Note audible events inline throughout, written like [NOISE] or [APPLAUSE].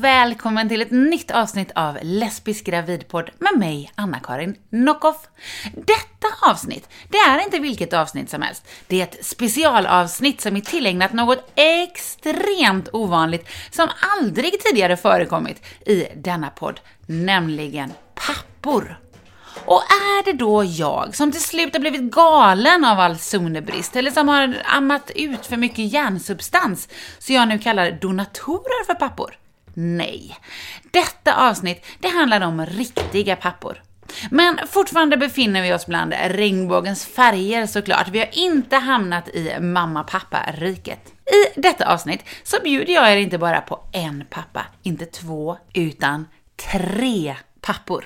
och välkommen till ett nytt avsnitt av Lesbisk gravidpodd med mig, Anna-Karin Nockoff. Detta avsnitt, det är inte vilket avsnitt som helst. Det är ett specialavsnitt som är tillägnat något extremt ovanligt som aldrig tidigare förekommit i denna podd, nämligen pappor. Och är det då jag som till slut har blivit galen av all zonebrist eller som har ammat ut för mycket hjärnsubstans så jag nu kallar donatorer för pappor? Nej. Detta avsnitt, det handlar om riktiga pappor. Men fortfarande befinner vi oss bland regnbågens färger såklart. Vi har inte hamnat i mamma-pappa-riket. I detta avsnitt så bjuder jag er inte bara på en pappa, inte två, utan tre pappor.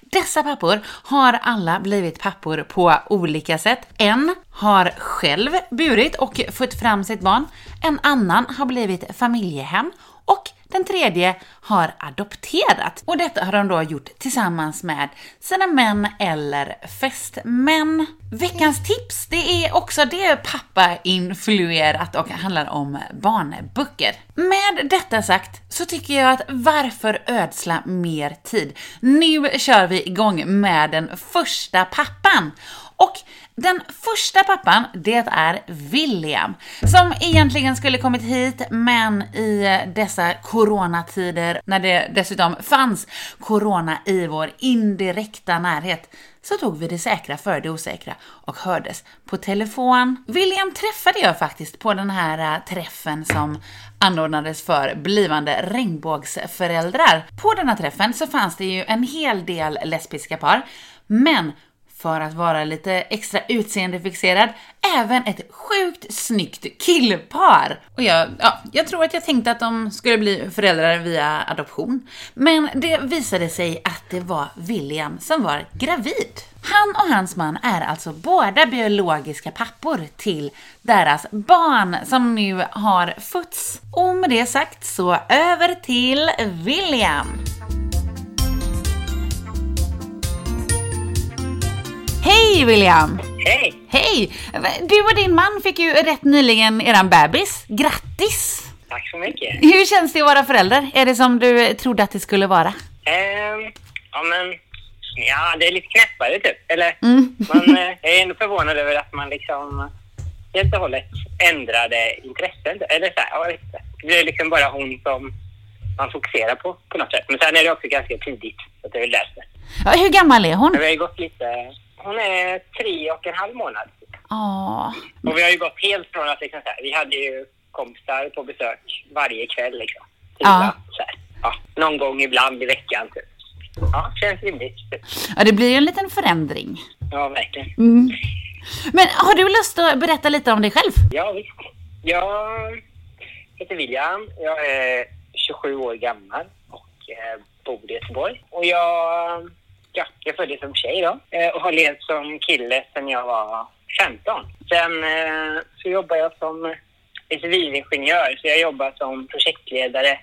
Dessa pappor har alla blivit pappor på olika sätt. En har själv burit och fött fram sitt barn, en annan har blivit familjehem och den tredje har adopterat. Och detta har de då gjort tillsammans med sina män eller fästmän. Veckans tips, det är också det pappa-influerat och handlar om barnböcker. Med detta sagt så tycker jag att varför ödsla mer tid? Nu kör vi igång med den första pappan. Och den första pappan, det är William, som egentligen skulle kommit hit, men i dessa coronatider, när det dessutom fanns corona i vår indirekta närhet, så tog vi det säkra för det osäkra och hördes på telefon. William träffade jag faktiskt på den här äh, träffen som anordnades för blivande regnbågsföräldrar. På denna träffen så fanns det ju en hel del lesbiska par, men för att vara lite extra utseendefixerad, även ett sjukt snyggt killpar. Och jag, ja, jag tror att jag tänkte att de skulle bli föräldrar via adoption. Men det visade sig att det var William som var gravid. Han och hans man är alltså båda biologiska pappor till deras barn som nu har fötts. Och med det sagt så över till William. Hej William! Hej! Hej! Du och din man fick ju rätt nyligen eran bebis. Grattis! Tack så mycket. Hur känns det att vara förälder? Är det som du trodde att det skulle vara? Ehm, ja men, ja det är lite knäppare typ. Eller, man eh, är ändå förvånad över att man liksom helt och hållet ändrade intressen. Eller så här, jag inte. Det blir liksom bara hon som man fokuserar på, på något sätt. Men sen är det också ganska tidigt, så det är väl därför. Ja, hur gammal är hon? Vi har gått lite, hon är tre och en halv månad. Åh. Och vi har ju gått helt från att liksom så här, vi hade ju kompisar på besök varje kväll liksom. Till Ja. ja, någon gång ibland i veckan typ. Ja, känns rimligt. Typ. Ja, det blir ju en liten förändring. Ja, verkligen. Mm. Men har du lust att berätta lite om dig själv? Ja, visst. Jag heter William. Jag är 27 år gammal och eh, bor i Göteborg. Och jag, ja, jag föddes som tjej då eh, och har levt som kille sedan jag var 15. Sen eh, så jobbar jag som civilingenjör, så jag jobbar som projektledare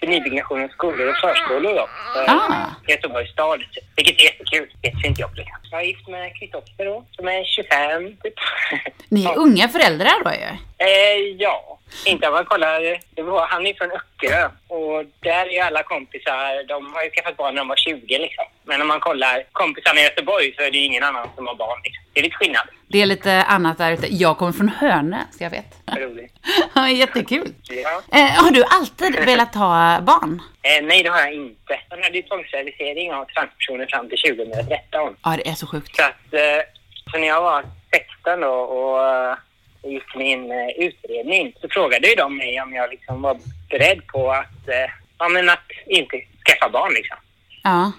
för nybyggnation av skolor och förskolor då. För Ah. Göteborgs stad, vilket är jättekul. Jättefint jobb liksom. Jag är gift med Kristoffer då, som är 25 typ. [LAUGHS] Ni är unga föräldrar då ju. Eh, ja, inte om man kollar. Det var, han är från Öckerö och där är ju alla kompisar, de har ju skaffat barn när de var 20 liksom. Men om man kollar kompisarna i Göteborg så är det ju ingen annan som har barn liksom. Det är lite skillnad. Det är lite annat där ute. Jag kommer från Hönö, så jag vet. Roligt. [LAUGHS] Ja, Jättekul. Ja. Eh, har du alltid velat ha barn? Eh, nej, det har jag inte. Man hade ju tvångssterilisering av transpersoner fram till 2013. Ja, det är så sjukt. Så att, eh, så när jag var 16 då och eh, gick min eh, utredning så frågade ju de mig om jag liksom var beredd på att, eh, ja men att inte skaffa barn liksom. Ja.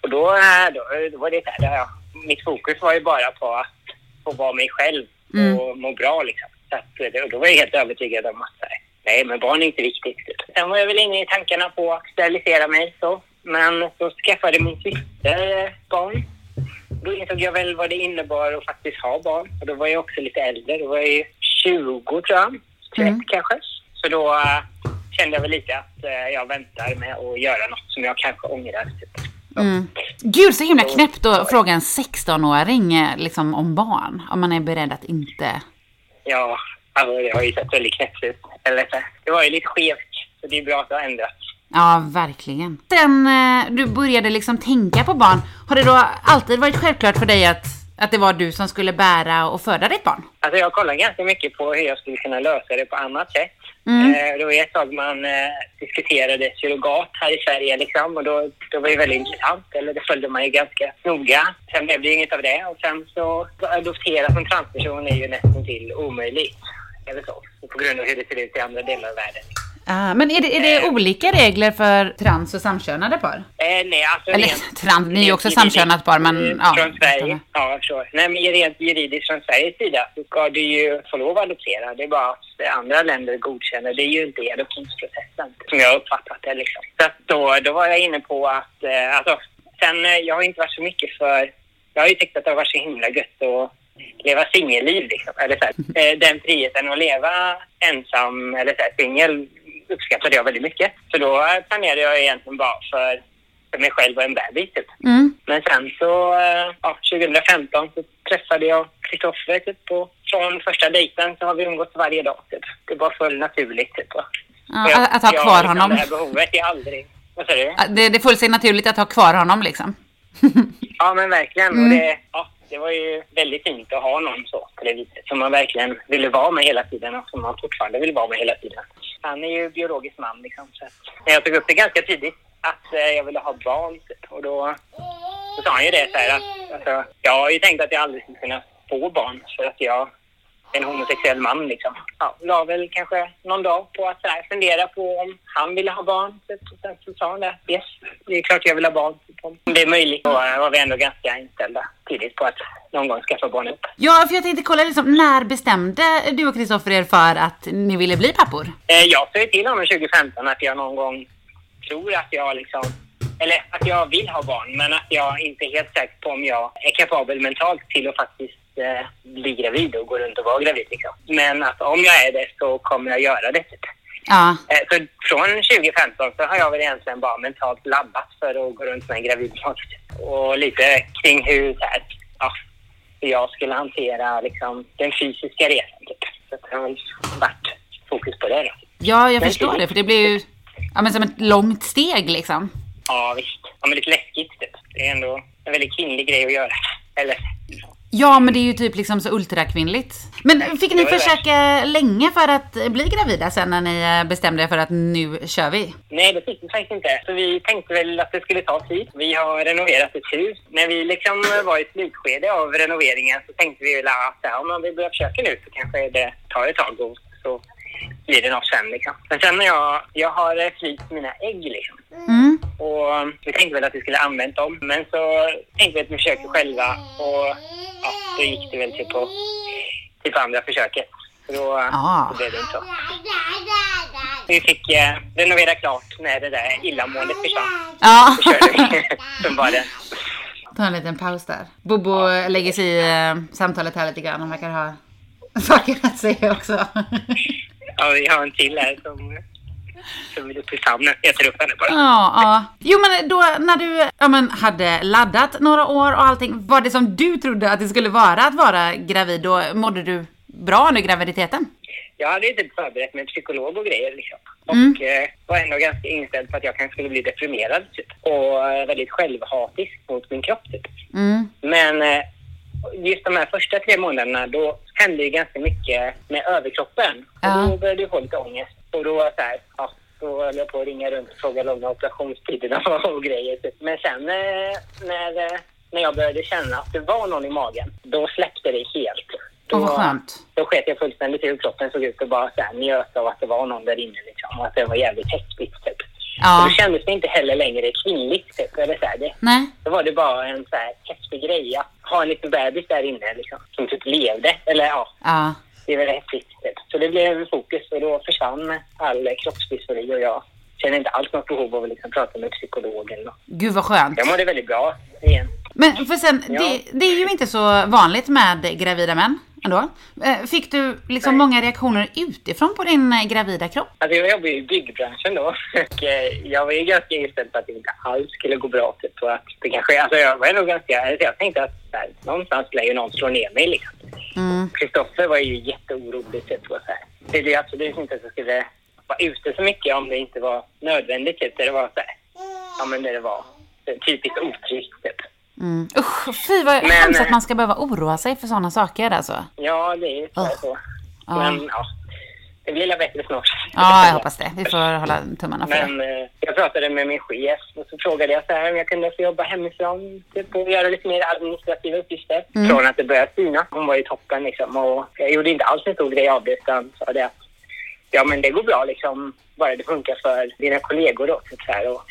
Och då, eh, då, då var det här, ja, mitt fokus var ju bara på att få vara mig själv och må bra liksom. Så att, då var jag helt övertygad om att nej men barn är inte viktigt. Sen var jag väl inne i tankarna på att sterilisera mig så. Men så skaffade min syster eh, barn. Då insåg jag väl vad det innebar att faktiskt ha barn. Och då var jag också lite äldre. Då var jag ju 20 tror jag. 21 Mm. kanske. Så då äh, kände jag väl lite att äh, jag väntar med att göra något som jag kanske ångrar. Typ. Mm. Gud, så himla knäppt att fråga en 16-åring eh, liksom, om barn. Om man är beredd att inte... Ja, alltså, det har ju sett väldigt knäppt ut. Eller så, det var ju lite skevt. Så det är bra att det har ändrats. Ja, verkligen. Sen eh, du började liksom tänka på barn, har det då alltid varit självklart för dig att, att det var du som skulle bära och föda ditt barn? Alltså jag kollar ganska mycket på hur jag skulle kunna lösa det på annat sätt. Mm. Eh, det var ett tag man eh, diskuterade surrogat här i Sverige liksom och då, då var det väldigt intressant. Eller det följde man ju ganska noga. Sen blev det inget av det och sen så adoptera som transperson är ju nästan till omöjligt. Eller så. På grund av hur det ser ut i andra delar av världen. Ah, men är det, är det olika regler för trans och samkönade par? Eh, nej, alltså Eller rent- [LAUGHS] trans, ni är ju också samkönat par, men eh, ja. Från Sverige. Ja, förstår. Nej, men rent juridiskt från Sveriges sida så ska du ju få lov att adoptera. Det är bara att andra länder godkänner. Det är ju inte i adoptionsprocessen som jag har uppfattat det liksom. Så att då, då var jag inne på att, eh, alltså, sen eh, jag har inte varit så mycket för, jag har ju tyckt att det har varit så himla gött att leva singelliv liksom. Eller så här, eh, den friheten att leva ensam eller så här, singel uppskattade jag väldigt mycket. Så då planerade jag egentligen bara för, för mig själv och en bebis typ. Mm. Men sen så, eh, ja, 2015 så träffade jag Kristoffer typ och från första dejten så har vi umgåtts varje dag typ. Det bara föll naturligt typ. Ja, jag- att, ha jag, kvar liksom, honom. Det här behovet är aldrig... Vad sa du? Det, det föll sig naturligt att ha kvar honom liksom. [LAUGHS] Ja men verkligen. Mm. Och det, ja, det var ju väldigt fint att ha någon så på det viset som man verkligen ville vara med hela tiden och som man fortfarande vill vara med hela tiden. Han är ju biologisk man liksom. Så men jag tog upp det ganska tidigt att eh, jag ville ha barn typ. Och då, då sa han ju det så här att alltså, jag har ju tänkt att jag aldrig skulle kunna få barn för att jag en homosexuell man liksom. Ja, la väl kanske någon dag på att så här, fundera på om han ville ha barn. Typ. Och sen så sa han det. Yes, det är klart jag vill ha barn. Typ. Om det är möjligt. Eh, var vi ändå ganska inställda tidigt på att någon gång skaffa barn upp. Ja, för jag tänkte kolla liksom, när bestämde du och Kristoffer er för att ni ville bli pappor? Eh, jag sa ju till honom 2015 att jag någon gång tror att jag liksom eller att jag vill ha barn, men att jag inte är helt säker på om jag är kapabel mentalt till att faktiskt eh, bli gravid och gå runt och vara gravid. Liksom. Men att om jag är det så kommer jag göra det. Typ. Ja, Eh, så från 2015 så har jag väl egentligen bara mentalt laddat för att gå runt med en gravid mage. Och lite kring hur, så här, ja, jag skulle hantera liksom, den fysiska resan. Typ. Så det har varit fokus på det. Då. ja jag Men förstår typ- det, för det blir ju ja, men som ett långt steg liksom. Ja, visst. Ja, men lite läskigt. Typ. Det är ändå en väldigt kvinnlig grej att göra. Eller, Ja, men det är ju typ liksom så ultrakvinnligt. Men fick ni försöka länge för att bli gravida sen när ni eh, bestämde er för att nu kör vi? nej, det fick vi faktiskt inte. Så vi tänkte väl att det skulle ta tid. Vi har renoverat ett hus. När vi liksom var i slutskede av renoveringen så tänkte vi väl att ja, om vi börjar försöka nu så kanske det tar ett tag och så blir det något sen liksom. Men sen när jag, jag har eh, fryst mina ägg liksom. Mm. Och vi tänkte väl att vi skulle använt dem. Men så tänkte vi att vi försöker själva. Och ja, då gick det väl till på, till på andra försöket. Så då, Ah. då blev det inte så. Vi fick eh, renovera klart när det där illamåendet försvann. Ja, Så körde vi [LAUGHS] som bara ta en liten paus där. Bobo lägger sig i eh, samtalet här lite grann. Han verkar ha [LAUGHS] saker att säga också. Ja, vi har en till här som, i famnen. Jag tar upp henne bara. Ja, ja. Jo men då när du ja, men, hade laddat några år och allting, var det som du trodde att det skulle vara att vara gravid? Då mådde du bra under graviditeten? Jag hade ju typ förberett med psykolog och grejer liksom. Och Mm. eh, var ändå ganska inställd på att jag kanske skulle bli deprimerad typ. Och eh, väldigt självhatisk mot min kropp typ. Mm. Men eh, just de här första tre månaderna då hände ju ganska mycket med överkroppen. Ja. Och då började jag få lite ångest. Och då var jag så här, ja, då höll jag på att ringa runt och fråga långa operationstiderna [LAUGHS] och grejer. Typ. Men sen eh, när, eh, när jag började känna att det var någon i magen, då släppte det helt. Då, Åh, vad skönt. Då sket jag fullständigt i hur kroppen såg ut och bara så här, njöt av att det var någon där inne liksom. Och att det var jävligt häftigt typ. Och Ja. då kändes det inte heller längre kvinnligt typ. Eller så här, det, Nej. då var det bara en så här häftig grej att ha en liten bebis där inne liksom, som typ levde. Eller ja, Ja. det är väl häftigt. Typ. Så det blev fokus och då försvann all kroppsdysfori och jag känner inte alls något behov av att liksom prata med psykolog eller något. Gud vad skönt. Jag mådde väldigt bra igen. Men för sen, Ja. det, det är ju inte så vanligt med gravida män ändå. Eh, Fick du liksom Nej. många reaktioner utifrån på din eh, gravida kropp? Alltså jag jobbar ju i byggbranschen då [LAUGHS] och eh, jag var ju ganska inställd på att det inte alls skulle gå bra. Typ, och att det kanske, alltså jag var nog ganska, alltså jag tänkte att här, någonstans lär ju någon slå ner mig liksom. Mm. Kristoffer var ju jätteorolig. Typ, och så här. Det är absolut inte att jag skulle vara ute så mycket om det inte var nödvändigt. Typ, det var så här, ja men det var typiskt otryggt typ. Mm. Usch, fy vad Men, hemskt att eh, man ska behöva oroa sig för sådana saker alltså. Ja, det är ju så. Ugh. så. Men ja, det blir väl bättre snart. Ja, jag hoppas det. Vi får hålla tummarna för det. Men eh, jag pratade med min chef och så frågade jag så här om jag kunde få jobba hemifrån typ, och göra lite mer administrativa uppgifter. Mm. Från att det började syna. Hon var ju toppen liksom och jag gjorde inte alls en stor grej av det utan sa det att ja men det går bra liksom bara det funkar för dina kollegor då typ så här och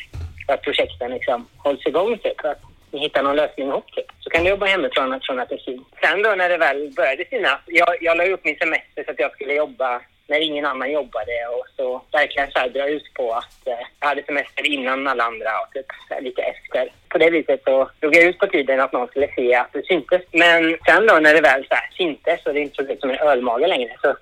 att projekten liksom hålls igång typ. Att ni hittar någon lösning ihop typ. Så kan du jobba hemifrån från att det syns. Sen då när det väl började synas. Jag, jag la upp min semester så att jag skulle jobba när ingen annan jobbade och så verkligen så här dra ut på att eh, jag hade semester innan alla andra och typ lite efter. På det viset så drog jag ut på tiden att någon skulle se att det syntes. Men sen då när det väl så här syntes och det inte såg ut som en ölmage längre så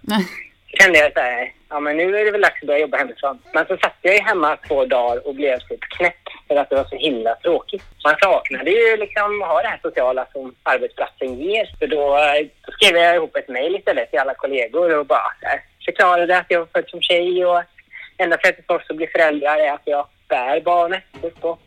kände jag så här, ja men nu är det väl dags att börja jobba hemifrån. Men så satt jag ju hemma två dagar och blev typ knäpp för att det var så himla tråkigt. Man saknade ju liksom att ha det här sociala som arbetsplatsen ger. Så då, då skrev jag ihop ett mejl istället till alla kollegor och bara här, förklarade att jag var född som tjej och enda sättet för oss att bli föräldrar är att jag bär barnet. Typ, och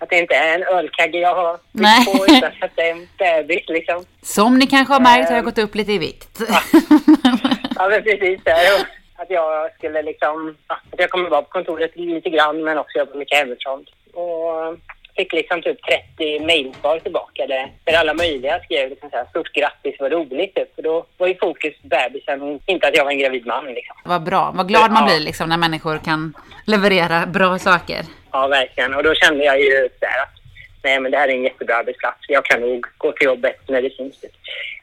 att det inte är en ölkagge jag har Nej. på utan att det är en bebis liksom. Som ni kanske har märkt har jag Ehm. gått upp lite i vikt. Ja, [LAUGHS] men precis. [LAUGHS] Att jag skulle liksom, ja, att jag kommer vara på kontoret lite grann men också jobba mycket hemifrån. Och fick liksom typ 30 mejlsvar tillbaka där, där alla möjliga skrev liksom så här, stort grattis, vad roligt typ. För då var ju fokus bebisen inte att jag var en gravid man liksom. Vad bra. Vad glad man Ja. blir liksom när människor kan leverera bra saker. Ja, verkligen. Och då kände jag ju så här att nej, men det här är en jättebra arbetsplats. Jag kan nog gå till jobbet när det syns. Typ.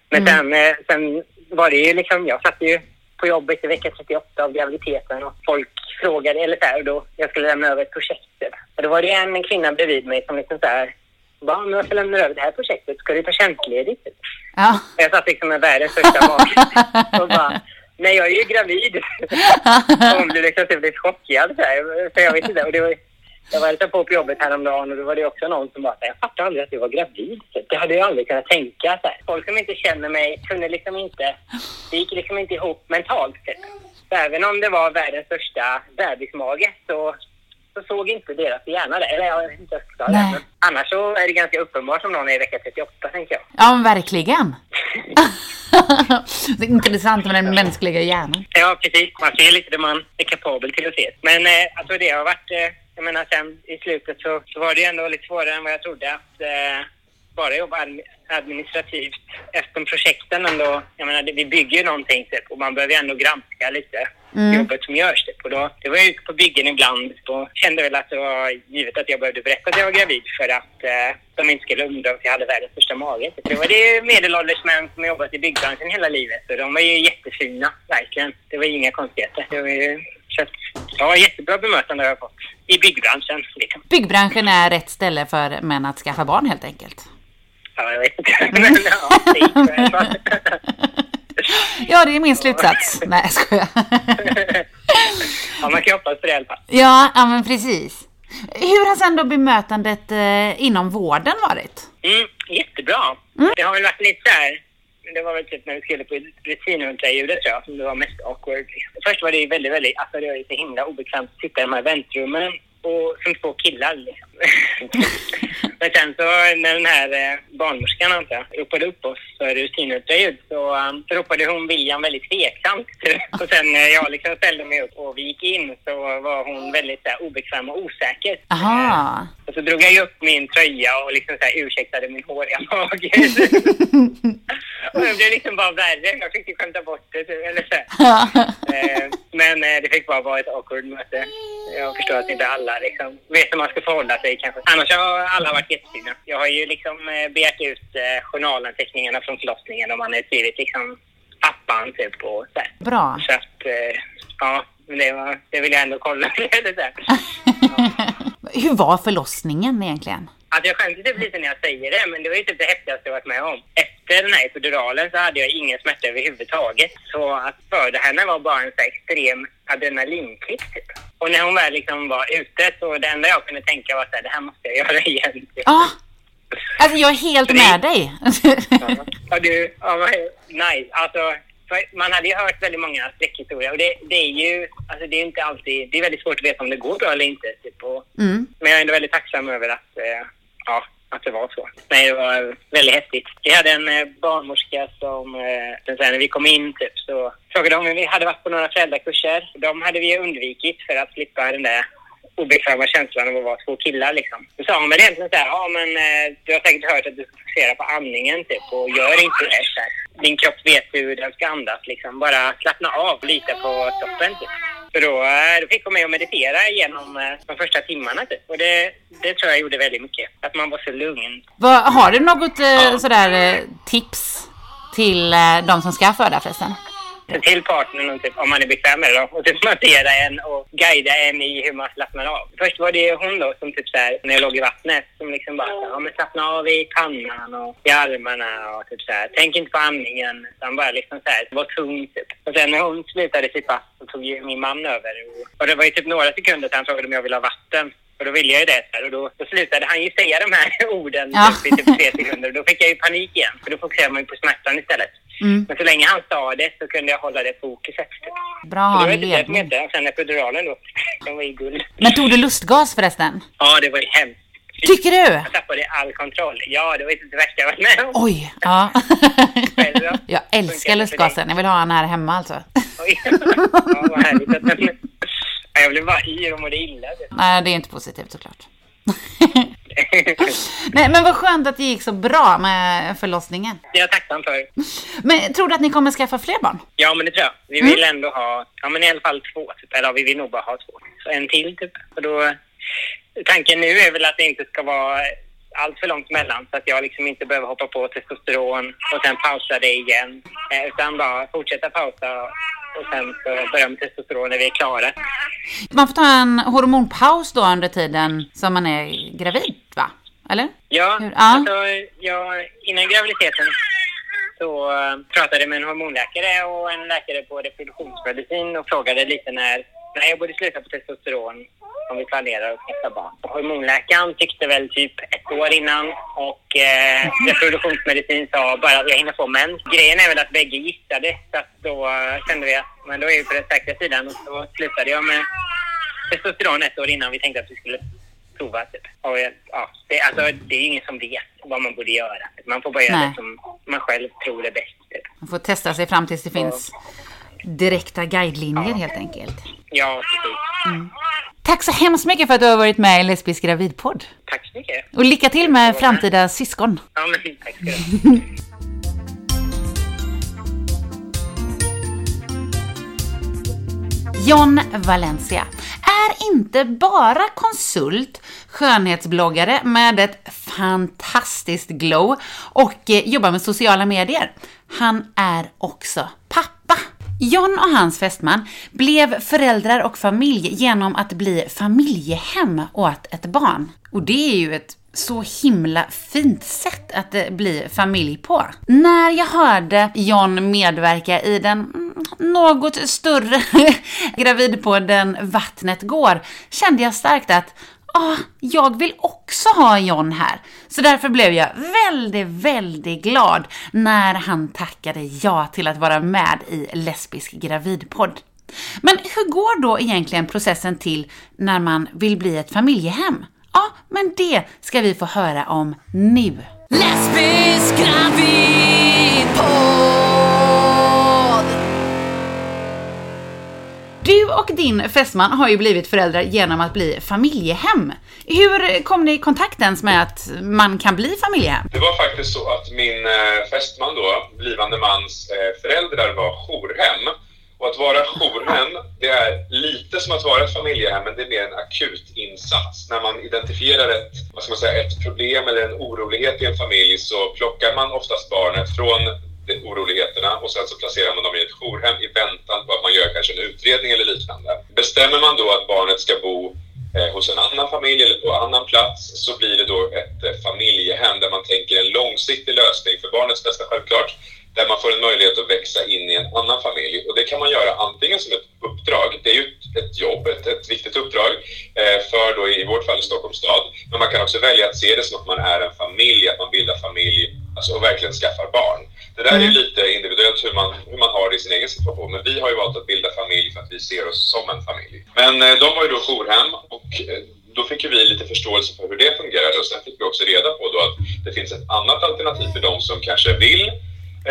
Men sen, eh, sen var det ju liksom, jag satt ju på jobbet i vecka 38 av graviditeten och folk frågade, eller så här, och då jag skulle lämna över ett projekt. Och då var det en kvinna bredvid mig som liksom så här, bara, men jag ska lämna över det här projektet, ska du ta tjänstledigt? Ja. Jag satt liksom med världens största mage [LAUGHS] och bara, nej jag är ju gravid. [LAUGHS] Och hon blev liksom typ lite chockad så här, för jag vet inte. Och det var, jag var lite på på jobbet häromdagen och då var det också någon som bara, jag fattade aldrig att du var gravid. Det hade jag aldrig kunnat tänka. Så här. Folk som inte känner mig kunde liksom inte, det gick liksom inte ihop mentalt. Typ. Så även om det var världens största bebismage så, så såg inte deras hjärna det. Eller jag vet inte, jag det. Men annars så är det ganska uppenbart om någon är i vecka 38, tänker jag. Ja, men verkligen. [LAUGHS] det är intressant med den mänskliga hjärnan. Ja, precis. Man ser lite det man är kapabel till att se. Men eh, alltså det har varit, eh, jag menar sen i slutet så, så var det ju ändå lite svårare än vad jag trodde att eh, bara jobba admi- administrativt efter projekten ändå. Jag menar, vi bygger ju någonting typ och man behöver ju ändå granska lite Mm. jobbet som görs typ. Och då, det var jag ute på byggen ibland och kände väl att det var givet att jag behövde berätta att jag var gravid för att eh, de inte skulle undra att jag hade världens största mage. typ. Det var det medelålders män som jobbat i byggbranschen hela livet och de var ju jättefina, verkligen. Det var ju inga konstigheter. Det var ju, så att, ja, jättebra bemötande har jag fått i byggbranschen. Liksom. Byggbranschen är rätt ställe för män att skaffa barn helt enkelt. Ja, jag vet inte. [LAUGHS] Men ja, det. [LAUGHS] Ja, det är min slutsats. Nej, jag skojar. [LAUGHS] ja, man kan hoppas på det i alla fall. Ja, ja men precis. Hur har sen då bemötandet eh, inom vården varit? Mm, jättebra. Det har väl varit lite så här. Det var väl typ när vi skulle på rutinultraljudet tror jag som det var mest awkward. Först var det ju väldigt, väldigt, alltså det var ju så himla obekvämt att sitta i de här väntrummen och som två killar liksom. [LAUGHS] Men sen så när den här eh, barnmorskan antar jag ropade upp oss för rutinultraljud så, um, så ropade hon William väldigt tveksamt. [LAUGHS] och sen när jag liksom ställde mig upp och vi gick in så var hon väldigt så här, obekväm och osäker. Aha. Och så drog jag upp min tröja och liksom så här ursäktade min håriga [LAUGHS] mage. och det blev liksom bara värre. Jag fick skämta bort det. Eller så. Eh, Men eh, det fick bara vara ett awkward möte. Jag förstår att inte alla liksom vet hur man ska förhålla sig kanske. Annars har alla varit jättefina. Jag har ju liksom eh, begärt ut eh, journalanteckningarna från förlossningen och man har skrivit liksom pappan typ och så här. Bra. Så att, eh, ja, det, var, det vill jag ändå kolla. Eller så här. Hur var förlossningen egentligen? Alltså jag skäms typ lite när jag säger det, men det var ju typ det häftigaste jag varit med om. Efter den här epiduralen så hade jag ingen smärta överhuvudtaget. Så att föda henne var bara en så extrem adrenalinkick typ. Och när hon väl liksom var ute så det enda jag kunde tänka var att det här måste jag göra igen. Typ. Ja, alltså jag är helt med dig. Ja, du, ja, nice. Alltså, man hade ju hört väldigt många skräckhistorier och det, det är ju, alltså det är inte alltid, det är väldigt svårt att veta om det går bra eller inte. Typ, och, Mm. Men jag är ändå väldigt tacksam över att, eh, ja, att det var så. Nej, det var eh, väldigt häftigt. Vi hade en eh, barnmorska som, eh, sen när vi kom in typ så frågade om vi hade varit på några föräldrakurser. De hade vi undvikit för att slippa den där obekväma känslan av att vara två killar liksom. Då sa hon väl egentligen såhär, ja men du har säkert hört att du ska fokusera på andningen typ och gör inte det så här. Din kropp vet hur den ska andas liksom. Bara slappna av och lita på toppen typ. Så då, eh, då fick hon mig att meditera genom eh, de första timmarna typ. Och det, det tror jag gjorde väldigt mycket. Att man var så lugn. Vad, har du något eh, sådär eh, tips till de som ska föda förresten? Till partnern typ, om man är bekväm med det då, och typ massera en och guida en i hur man slappnar av. Först var det hon då som typ så här, när jag låg i vattnet, som liksom bara ja men slappna av i pannan och i armarna och typ så här. Tänk inte på andningen, utan bara liksom så här, var tung typ. Och sen när hon slutade sitt pass så tog ju min man över och, och det var ju typ några sekunder till han frågade om jag ville ha vatten. Och då ville jag ju det här, och då, då slutade han ju säga de här [LAUGHS] orden Ja. typ, i typ tre sekunder. Och då fick jag ju panik igen, för då fokuserade man ju på smärtan istället. Mm. Men så länge han sa det så kunde jag hålla det fokuset. Bra Så det var en inte det ledning. sen epiduralen då, [LAUGHS] den var ju guld. Men tog du lustgas förresten? Ja, det var ju hemskt. Tycker du? Jag tappade all kontroll. Ja, det var inte det värsta jag varit med om. Oj, ja. [LAUGHS] Jag älskar lustgasen. Jag vill ha den här hemma alltså. Oj. [LAUGHS] Ja, vad härligt att den... Ja, Jag blev bara yr och mådde illa. Nej, det är inte positivt såklart. Nej, men vad skönt att det gick så bra med förlossningen. Det är jag tacksam för. Men tror du att ni kommer skaffa fler barn? Ja, men det tror jag. Vi vill ändå ha, ja men i alla fall två typ. Eller ja, vi vill nog bara ha två. Så en till typ. Och då, tanken nu är väl att det inte ska vara allt för långt mellan så att jag liksom inte behöver hoppa på testosteron och sen pausa det igen. Eh, utan bara fortsätta pausa och sen så börja med testosteron när vi är klara. Man får ta en hormonpaus då under tiden som man är gravid, va? Eller? Ja, Hur- ja. Alltså, jag, innan graviditeten så eh, pratade jag med en hormonläkare och en läkare på reproduktionsmedicin och frågade lite när, när jag borde sluta på testosteron om vi planerar att skaffa barn. Hormonläkaren tyckte väl typ ett år innan och eh, reproduktionsmedicin sa bara att jag hinner få mens. Grejen är väl att bägge gissade så att då eh, kände vi att men då är vi på den säkra sidan och så slutade jag med testosteron ett år innan vi tänkte att vi skulle prova. Typ. Och, ja, det, alltså, det är ingen som vet vad man borde göra. Man får bara göra Nej. det som man själv tror är bäst. Typ. Man får testa sig fram tills det finns direkta guidelinjer helt enkelt. Ja, precis. Tack så hemskt mycket för att du har varit med i Lesbisk gravidpodd. Tack så mycket. Och lycka till med framtida syskon. Ja, men tack ska du. [LAUGHS] John Valencia är inte bara konsult, skönhetsbloggare med ett fantastiskt glow och eh, jobbar med sociala medier. Han är också pappa. John och hans fästman blev föräldrar och familj genom att bli familjehem åt ett barn. Och det är ju ett så himla fint sätt att eh, bli familj på. När jag hörde John medverka i den mm, något större [LAUGHS] gravidpodden Vattnet går kände jag starkt att ah, jag vill också ha John här. Så därför blev jag väldigt, väldigt glad när han tackade ja till att vara med i Lesbisk gravidpodd. Men hur går då egentligen processen till när man vill bli ett familjehem? Ja, men det ska vi få höra om nu. Lesbisk gravidpodd Du och din fästman har ju blivit föräldrar genom att bli familjehem. Hur kom ni i kontakt ens med att man kan bli familjehem? Det var faktiskt så att min eh, fästman då, blivande mans eh, föräldrar var jourhem. Och att vara jourhem, det är lite som att vara ett familjehem, men det är mer en akut insats. När man identifierar ett, vad ska man säga, ett problem eller en orolighet i en familj så plockar man oftast barnet från oroligheterna och sen så placerar man dem i ett jourhem i väntan på att man gör kanske en utredning eller liknande. Bestämmer man då att barnet ska bo eh, hos en annan familj eller på annan plats så blir det då ett eh, familjehem där man tänker en långsiktig lösning för barnets bästa självklart. Där man får en möjlighet att växa in i en annan familj. Och det kan man göra antingen som ett uppdrag, det är ju ett, jobb, ett, ett viktigt uppdrag eh, för då i vårt fall Stockholms stad. Men man kan också välja att se det som att man är en familj, att man bildar familj alltså, och verkligen skaffar barn. Det där är lite individuellt individuellt hur man, hur man har det i sin egen situation. Men vi har ju valt att bilda familj för att vi ser oss som en familj. Men eh, de var ju då jourhem och eh, då fick ju vi lite förståelse för hur det fungerade och sen fick vi också reda på då att det finns ett annat alternativ för de som kanske vill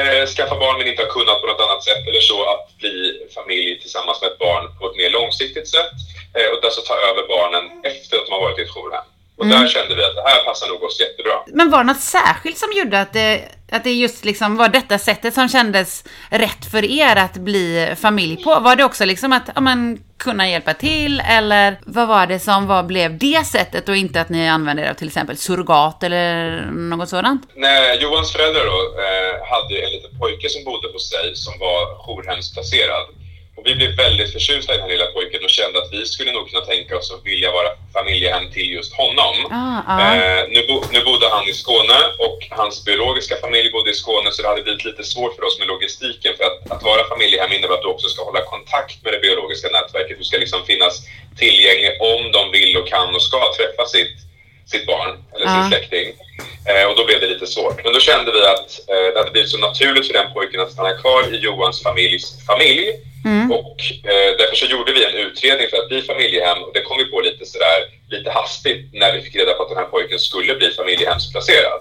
eh, skaffa barn men inte har kunnat på något annat sätt eller så att bli familj tillsammans med ett barn på ett mer långsiktigt sätt eh, och alltså ta över barnen efter att de har varit i ett jourhem. Och där kände vi att det här passar nog oss jättebra. Men var det något särskilt som gjorde att det, att det just liksom var detta sättet som kändes rätt för er att bli familj på? Var det också liksom att ja, men, kunna hjälpa till eller vad var det som var, blev det sättet och inte att ni använde er av till exempel surrogat eller något sådant? När Johans föräldrar då, eh, hade en liten pojke som bodde hos sig som var jourhemsplacerad. Och vi blev väldigt förtjusta i den här lilla pojken och kände att vi skulle nog kunna tänka oss att vilja vara familjehem till just honom. Ah, ah. Eh, nu, bo, nu bodde han i Skåne och hans biologiska familj bodde i Skåne så det hade blivit lite svårt för oss med logistiken för att, att vara familjehem innebär att du också ska hålla kontakt med det biologiska nätverket. Du ska liksom finnas tillgänglig om de vill och kan och ska träffa sitt, sitt barn eller sin Ja. släkting. Eh, och då blev det lite svårt. Men då kände vi att eh, det hade blivit så naturligt för den pojken att stanna kvar i Johans familjs familj. Mm. Och eh, därför så gjorde vi en utredning för att bli familjehem och det kom vi på lite sådär lite hastigt när vi fick reda på att den här pojken skulle bli familjehemsplacerad.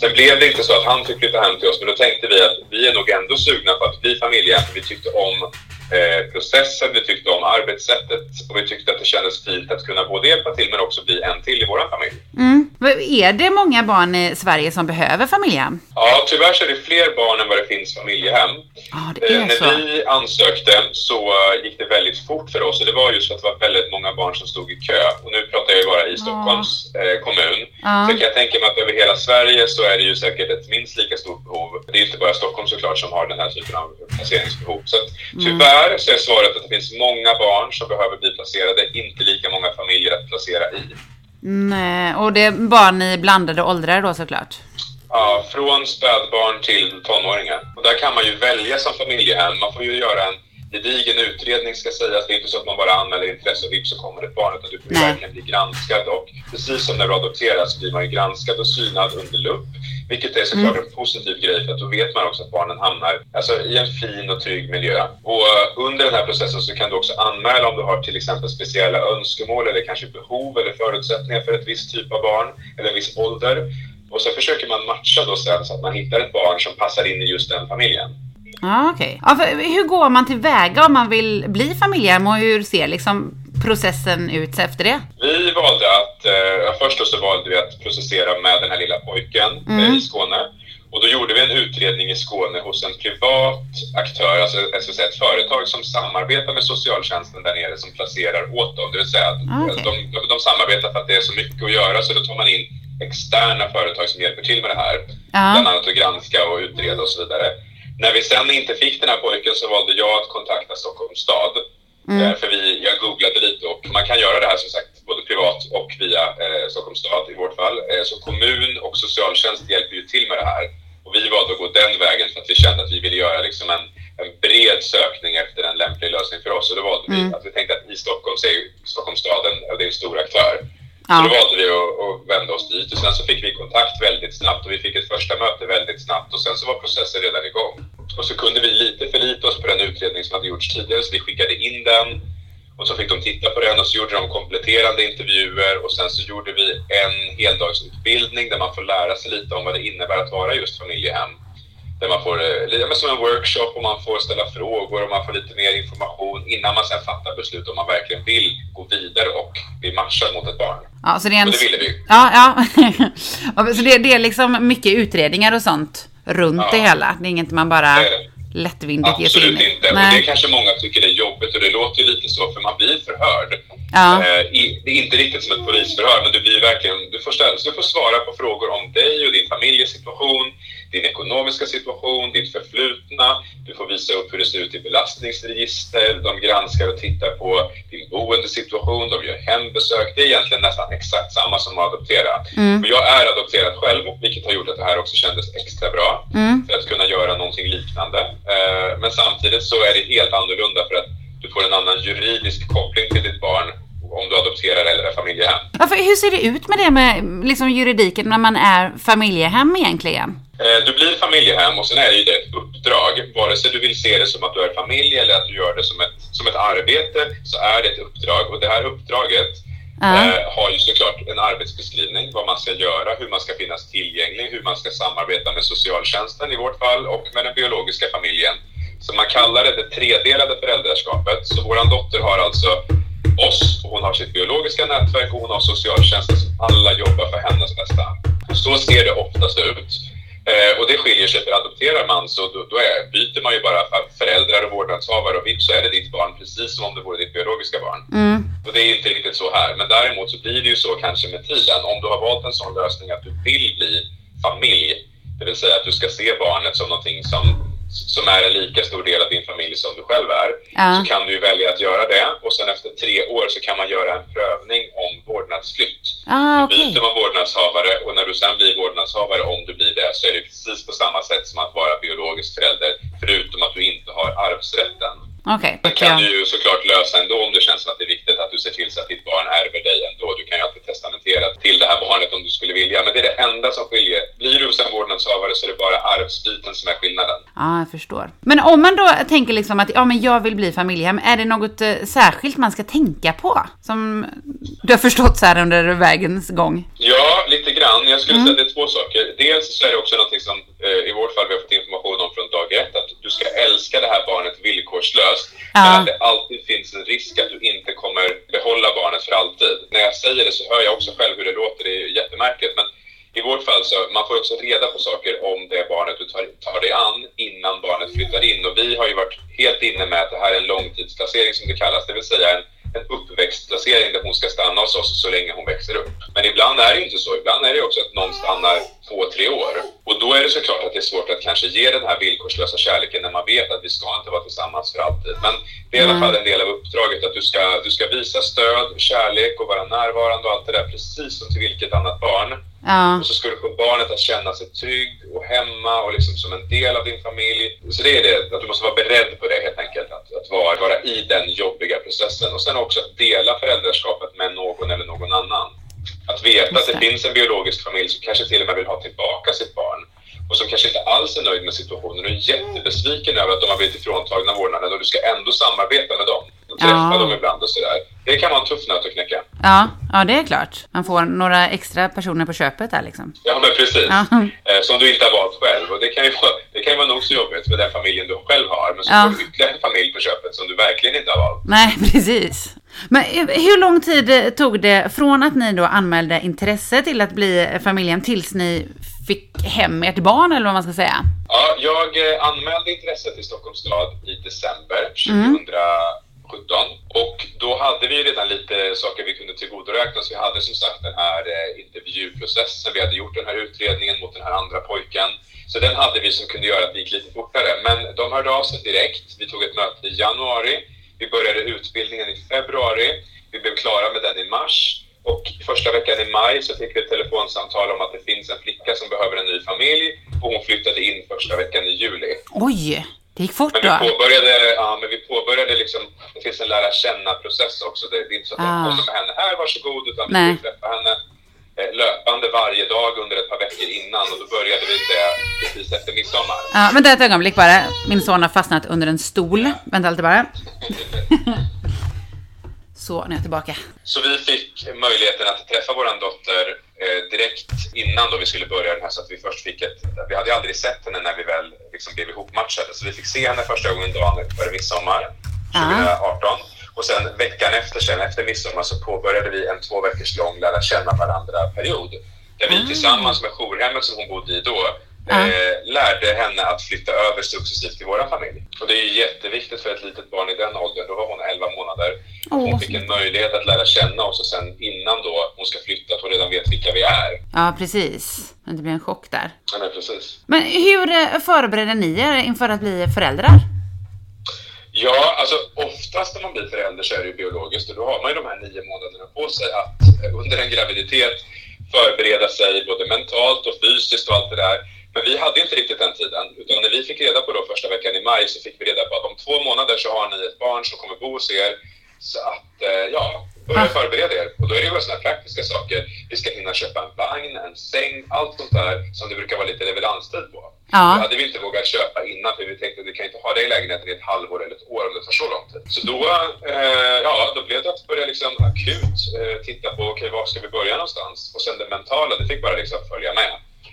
Sen blev det inte så att han fick flytta hem till oss men då tänkte vi att vi är nog ändå sugna på att bli familjehem för vi tyckte om eh, processen, vi tyckte om arbetssättet och vi tyckte att det kändes fint att kunna både hjälpa till men också bli en till i vår familj. Mm. Är det många barn i Sverige som behöver familjehem? Ja, tyvärr så är det fler barn än vad det finns familjehem. Ja, det Eh, är när så. vi ansökte så eh, gick det väldigt fort för oss och det var just för att det var väldigt många barn som stod i kö. Och nu pratar jag ju bara i Stockholms eh, kommun. Ja. Så kan jag tänka mig att över hela Sverige så är det ju säkert ett minst lika stort behov. Det är inte bara Stockholm såklart som har den här typen av placeringsbehov. Så att, Mm. Tyvärr så är svaret att det finns många barn som behöver bli placerade, inte lika många familjer att placera i. Nej, och det är barn i blandade åldrar då såklart. Ja, från spädbarn till tonåringar. Och där kan man ju välja som familjehem. Man får ju göra en gedigen utredning ska sägas. Det är inte så att man bara anmäler intresse och vips så kommer det ett barn. Utan du Nej. verkligen bli granskad. Och precis som när du adopterar så blir man ju granskad och synad under lupp. Vilket är såklart en positiv grej för att då vet man också att barnen hamnar alltså, i en fin och trygg miljö. Och eh, under den här processen så kan du också anmäla om du har till exempel speciella önskemål eller kanske behov eller förutsättningar för ett visst typ av barn eller en viss ålder. Och så försöker man matcha då sen så att man hittar ett barn som passar in i just den familjen. Ja, okej. Ja, för hur går man tillväga om man vill bli familjehem och hur ser liksom processen ut efter det? Vi valde att, eh, först så valde vi att processera med den här lilla pojken eh, i Skåne. Och då gjorde vi en utredning i Skåne hos en privat aktör, alltså ett företag som samarbetar med socialtjänsten där nere som placerar åt dem. Det vill säga att Ah, okej. de, de, de samarbetar för att det är så mycket att göra så då tar man in externa företag som hjälper till med det här. Ja. Bland annat att granska och utreda och så vidare. När vi sen inte fick den här pojken så valde jag att kontakta Stockholms stad. Eh, För vi, jag googlade lite och man kan göra det här som sagt både privat och via eh, Stockholms stad i vårt fall. Eh, så kommun och socialtjänst hjälper ju till med det här. Och vi valde att gå den vägen för att vi kände att vi ville göra liksom en, en bred sökning efter en lämplig lösning för oss. Och då valde vi att vi tänkte att i Stockholm så är Stockholms stad en, det är en stor aktör. Så då valde vi att, att vända oss dit och sen så fick vi kontakt väldigt snabbt och vi fick ett första möte väldigt snabbt och sen så var processen redan igång. Och så kunde vi lite förlita oss på den utredning som hade gjorts tidigare så vi skickade in den och så fick de titta på den och så gjorde de kompletterande intervjuer och sen så gjorde vi en heldagsutbildning där man får lära sig lite om vad det innebär att vara just familjehem. Där man får, eh, men som en workshop och man får ställa frågor och man får lite mer information innan man sen fattar beslut om man verkligen vill gå vidare och bli matchad mot ett barn. Ja, så det är en... Och det ville vi. Ja, ja. [LAUGHS] Ja, så det, det är liksom mycket utredningar och sånt runt Ja. det hela. Det är inget man bara lättvindigt ger sig in Absolut i. inte. Och det Nej. kanske många tycker är jobbigt och det låter ju lite så för man blir förhörd. Ja. Eh, det är inte riktigt som ett polisförhör men du blir verkligen, du får, ställa, du får svara på frågor om dig och din familjesituation, din ekonomiska situation, ditt förflutna. Du får visa upp hur det ser ut i belastningsregister. De granskar och tittar på din boendesituation, de gör hembesök. Det är egentligen nästan exakt samma som att adoptera. Mm. Och jag är adopterad själv vilket har gjort att det här också kändes extra bra Mm. för att kunna göra någonting liknande. Eh, Men samtidigt så är det helt annorlunda för att du får en annan juridisk koppling till ditt barn om du adopterar eller är familjehem. Ja, hur ser det ut med det med liksom juridiken när man är familjehem egentligen? Eh, Du blir familjehem och sen är det ju det ett uppdrag, vare sig du vill se det som att du är familj eller att du gör det som ett, som ett arbete så är det ett uppdrag och det här uppdraget eh, har ju såklart en arbetsbeskrivning, vad man ska göra, hur man ska finnas tillgänglig, hur man ska samarbeta med socialtjänsten i vårt fall och med den biologiska familjen. Så man kallar det det tredelade föräldraskapet. Så våran dotter har alltså oss, hon har sitt biologiska nätverk och hon har socialtjänsten som alla jobbar för hennes bästa. Så ser det oftast ut. Eh, och det skiljer sig för adopterar man så då, då är, byter man ju bara för- föräldrar och vårdnadshavare och vips så är det ditt barn precis som om det vore ditt biologiska barn. Mm. Och det är inte riktigt så här. Men däremot så blir det ju så kanske med tiden. Om du har valt en sån lösning att du vill bli familj, det vill säga att du ska se barnet som någonting som, som är en lika stor del av din familj som du själv är, Ja. så kan du välja att göra det. Och sen efter tre år så kan man göra en prövning om vårdnadsflytt. Ah, Då okej. byter man vårdnadshavare och när du sen blir vårdnadshavare, om du blir det, så är det precis på samma sätt som att vara biologisk förälder, förutom att du inte har arvsrätten. Okej. Det kan du ju såklart lösa ändå om det känns som att det är viktigt du ser till så att ditt barn ärver dig ändå. Du kan ju alltid testamentera till det här barnet om du skulle vilja. Men det är det enda som skiljer. Blir du sen vårdnadshavare så är det bara arvsbiten som är skillnaden. Ja, jag förstår. Men om man då tänker liksom att ja, men jag vill bli familjehem, är det något eh, särskilt man ska tänka på? Som du har förstått så här under vägens gång? Ja, lite grann. Jag skulle säga att det är två saker. Dels så är det också någonting som eh, i vårt fall vi har fått information om från dag ett, att du ska älska det här barnet villkorslöst. Ja. Men att det alltid finns en risk att du inte kommer behålla barnet för alltid. När jag säger det så hör jag också själv hur det låter, det är jättemärkligt. Men i vårt fall så man får också reda på saker om det barnet du tar, tar dig an innan barnet flyttar in. Och vi har ju varit helt inne med att det här är en långtidsplacering som det kallas, det vill säga en, en uppväxtplacering där hon ska stanna hos oss så länge hon växer upp. Men ibland är det ju inte så. Ibland är det också att någon stannar två, tre år. Och då är det såklart att det är svårt att kanske ge den här villkorslösa kärleken när man vet att vi ska inte vara tillsammans för alltid. Men det är i alla fall en del av uppdraget att du ska, du ska visa stöd, kärlek och vara närvarande och allt det där precis som till vilket annat barn. Ja, Och så ska du få barnet att känna sig trygg och hemma och liksom som en del av din familj. Så det är det, att du måste vara beredd på det helt enkelt. Att, att vara, vara i den jobbiga processen. Och sen också att dela föräldraskapet med någon eller någon annan. Att veta att det finns en biologisk familj som kanske till och med vill ha tillbaka sitt barn. Och som kanske inte alls är nöjd med situationen och är jättebesviken över att de har blivit ifråntagna vårdnaden och du ska ändå samarbeta med dem. Och träffa Ja. dem ibland och sådär. Det kan vara en tuff nöt att knäcka. ja, ja, det är klart. Man får några extra personer på köpet där liksom. Ja, men precis. Ja. Eh, Som du inte har valt själv. Och det kan ju vara, det kan ju vara nog så jobbigt med den familjen du själv har. Men så Ja. får du ytterligare en familj på köpet som du verkligen inte har valt. Nej, [LAUGHS] precis. Men eh, hur lång tid eh, tog det från att ni då anmälde intresse till att bli familjen tills ni fick hem ert barn eller vad man ska säga? Ja, jag anmälde intresse till Stockholms stad i december 2017. Och då hade vi redan lite saker vi kunde tillgodoräkna oss. Vi hade som sagt den här eh, intervjuprocessen. Vi hade gjort den här utredningen mot den här andra pojken. Så den hade vi som kunde göra att det gick lite fortare. Men de hörde av sig direkt. Vi tog ett möte i januari. Vi började utbildningen i februari. Vi blev klara med den i mars. Och första veckan i maj så fick vi ett telefonsamtal om att det finns en flicka som behöver en ny familj och hon flyttade in första veckan i juli. Oj, det gick fort Men då. vi påbörjade, ja, men vi påbörjade liksom, det finns en lära känna-process också. Det, det är inte så att Ah. de kommer med henne här, varsågod, utan vi Nej. får träffa henne eh, löpande varje dag under ett par veckor innan och då började vi det precis efter midsommar. Ja, vänta ett ögonblick bara. Min son har fastnat under en stol. Vänta lite bara. [LAUGHS] Så, nu är jag tillbaka. Så vi fick möjligheten att träffa vår dotter direkt innan då vi skulle börja den här så att vi först fick ett, vi hade aldrig sett henne när vi väl liksom blev ihopmatchade. Så vi fick se henne första gången dagen före midsommar 2018 och sen veckan efter, sen efter midsommar så påbörjade vi en två veckors lång lära känna varandra period där vi tillsammans med jourhemmet som hon bodde i då eh, lärde henne att flytta över successivt till vår familj. Och det är ju jätteviktigt för ett litet barn i den åldern, då var hon 11 månader. Hon Åh, fick en möjlighet att lära känna oss och sen innan då hon ska flytta att hon redan vet vilka vi är. Ja, precis. Det blir en chock där. Ja, men precis. Men hur eh, förbereder ni er inför att bli föräldrar? Ja, alltså oftast när man blir förälder så är det ju biologiskt och då har man ju de här nio månaderna på sig att eh, under en graviditet förbereda sig både mentalt och fysiskt och allt det där. Men vi hade inte riktigt den tiden, utan när vi fick reda på då första veckan i maj så fick vi reda på att om två månader så har ni ett barn som kommer bo hos er. Så att, eh, ja, börja förbereda er. Och då är det ju sådana praktiska saker. Vi ska hinna köpa en vagn, en säng, allt sånt där som det brukar vara lite leveranstid på. Ja. Det hade vi inte vågat köpa innan för vi tänkte att vi kan inte ha det i lägenheten i ett halvår eller ett år om det tar så lång tid. Så då, eh, ja, då blev det att börja liksom akut eh, titta på, okej, var ska vi börja någonstans? Och sen det mentala, det fick bara liksom följa med.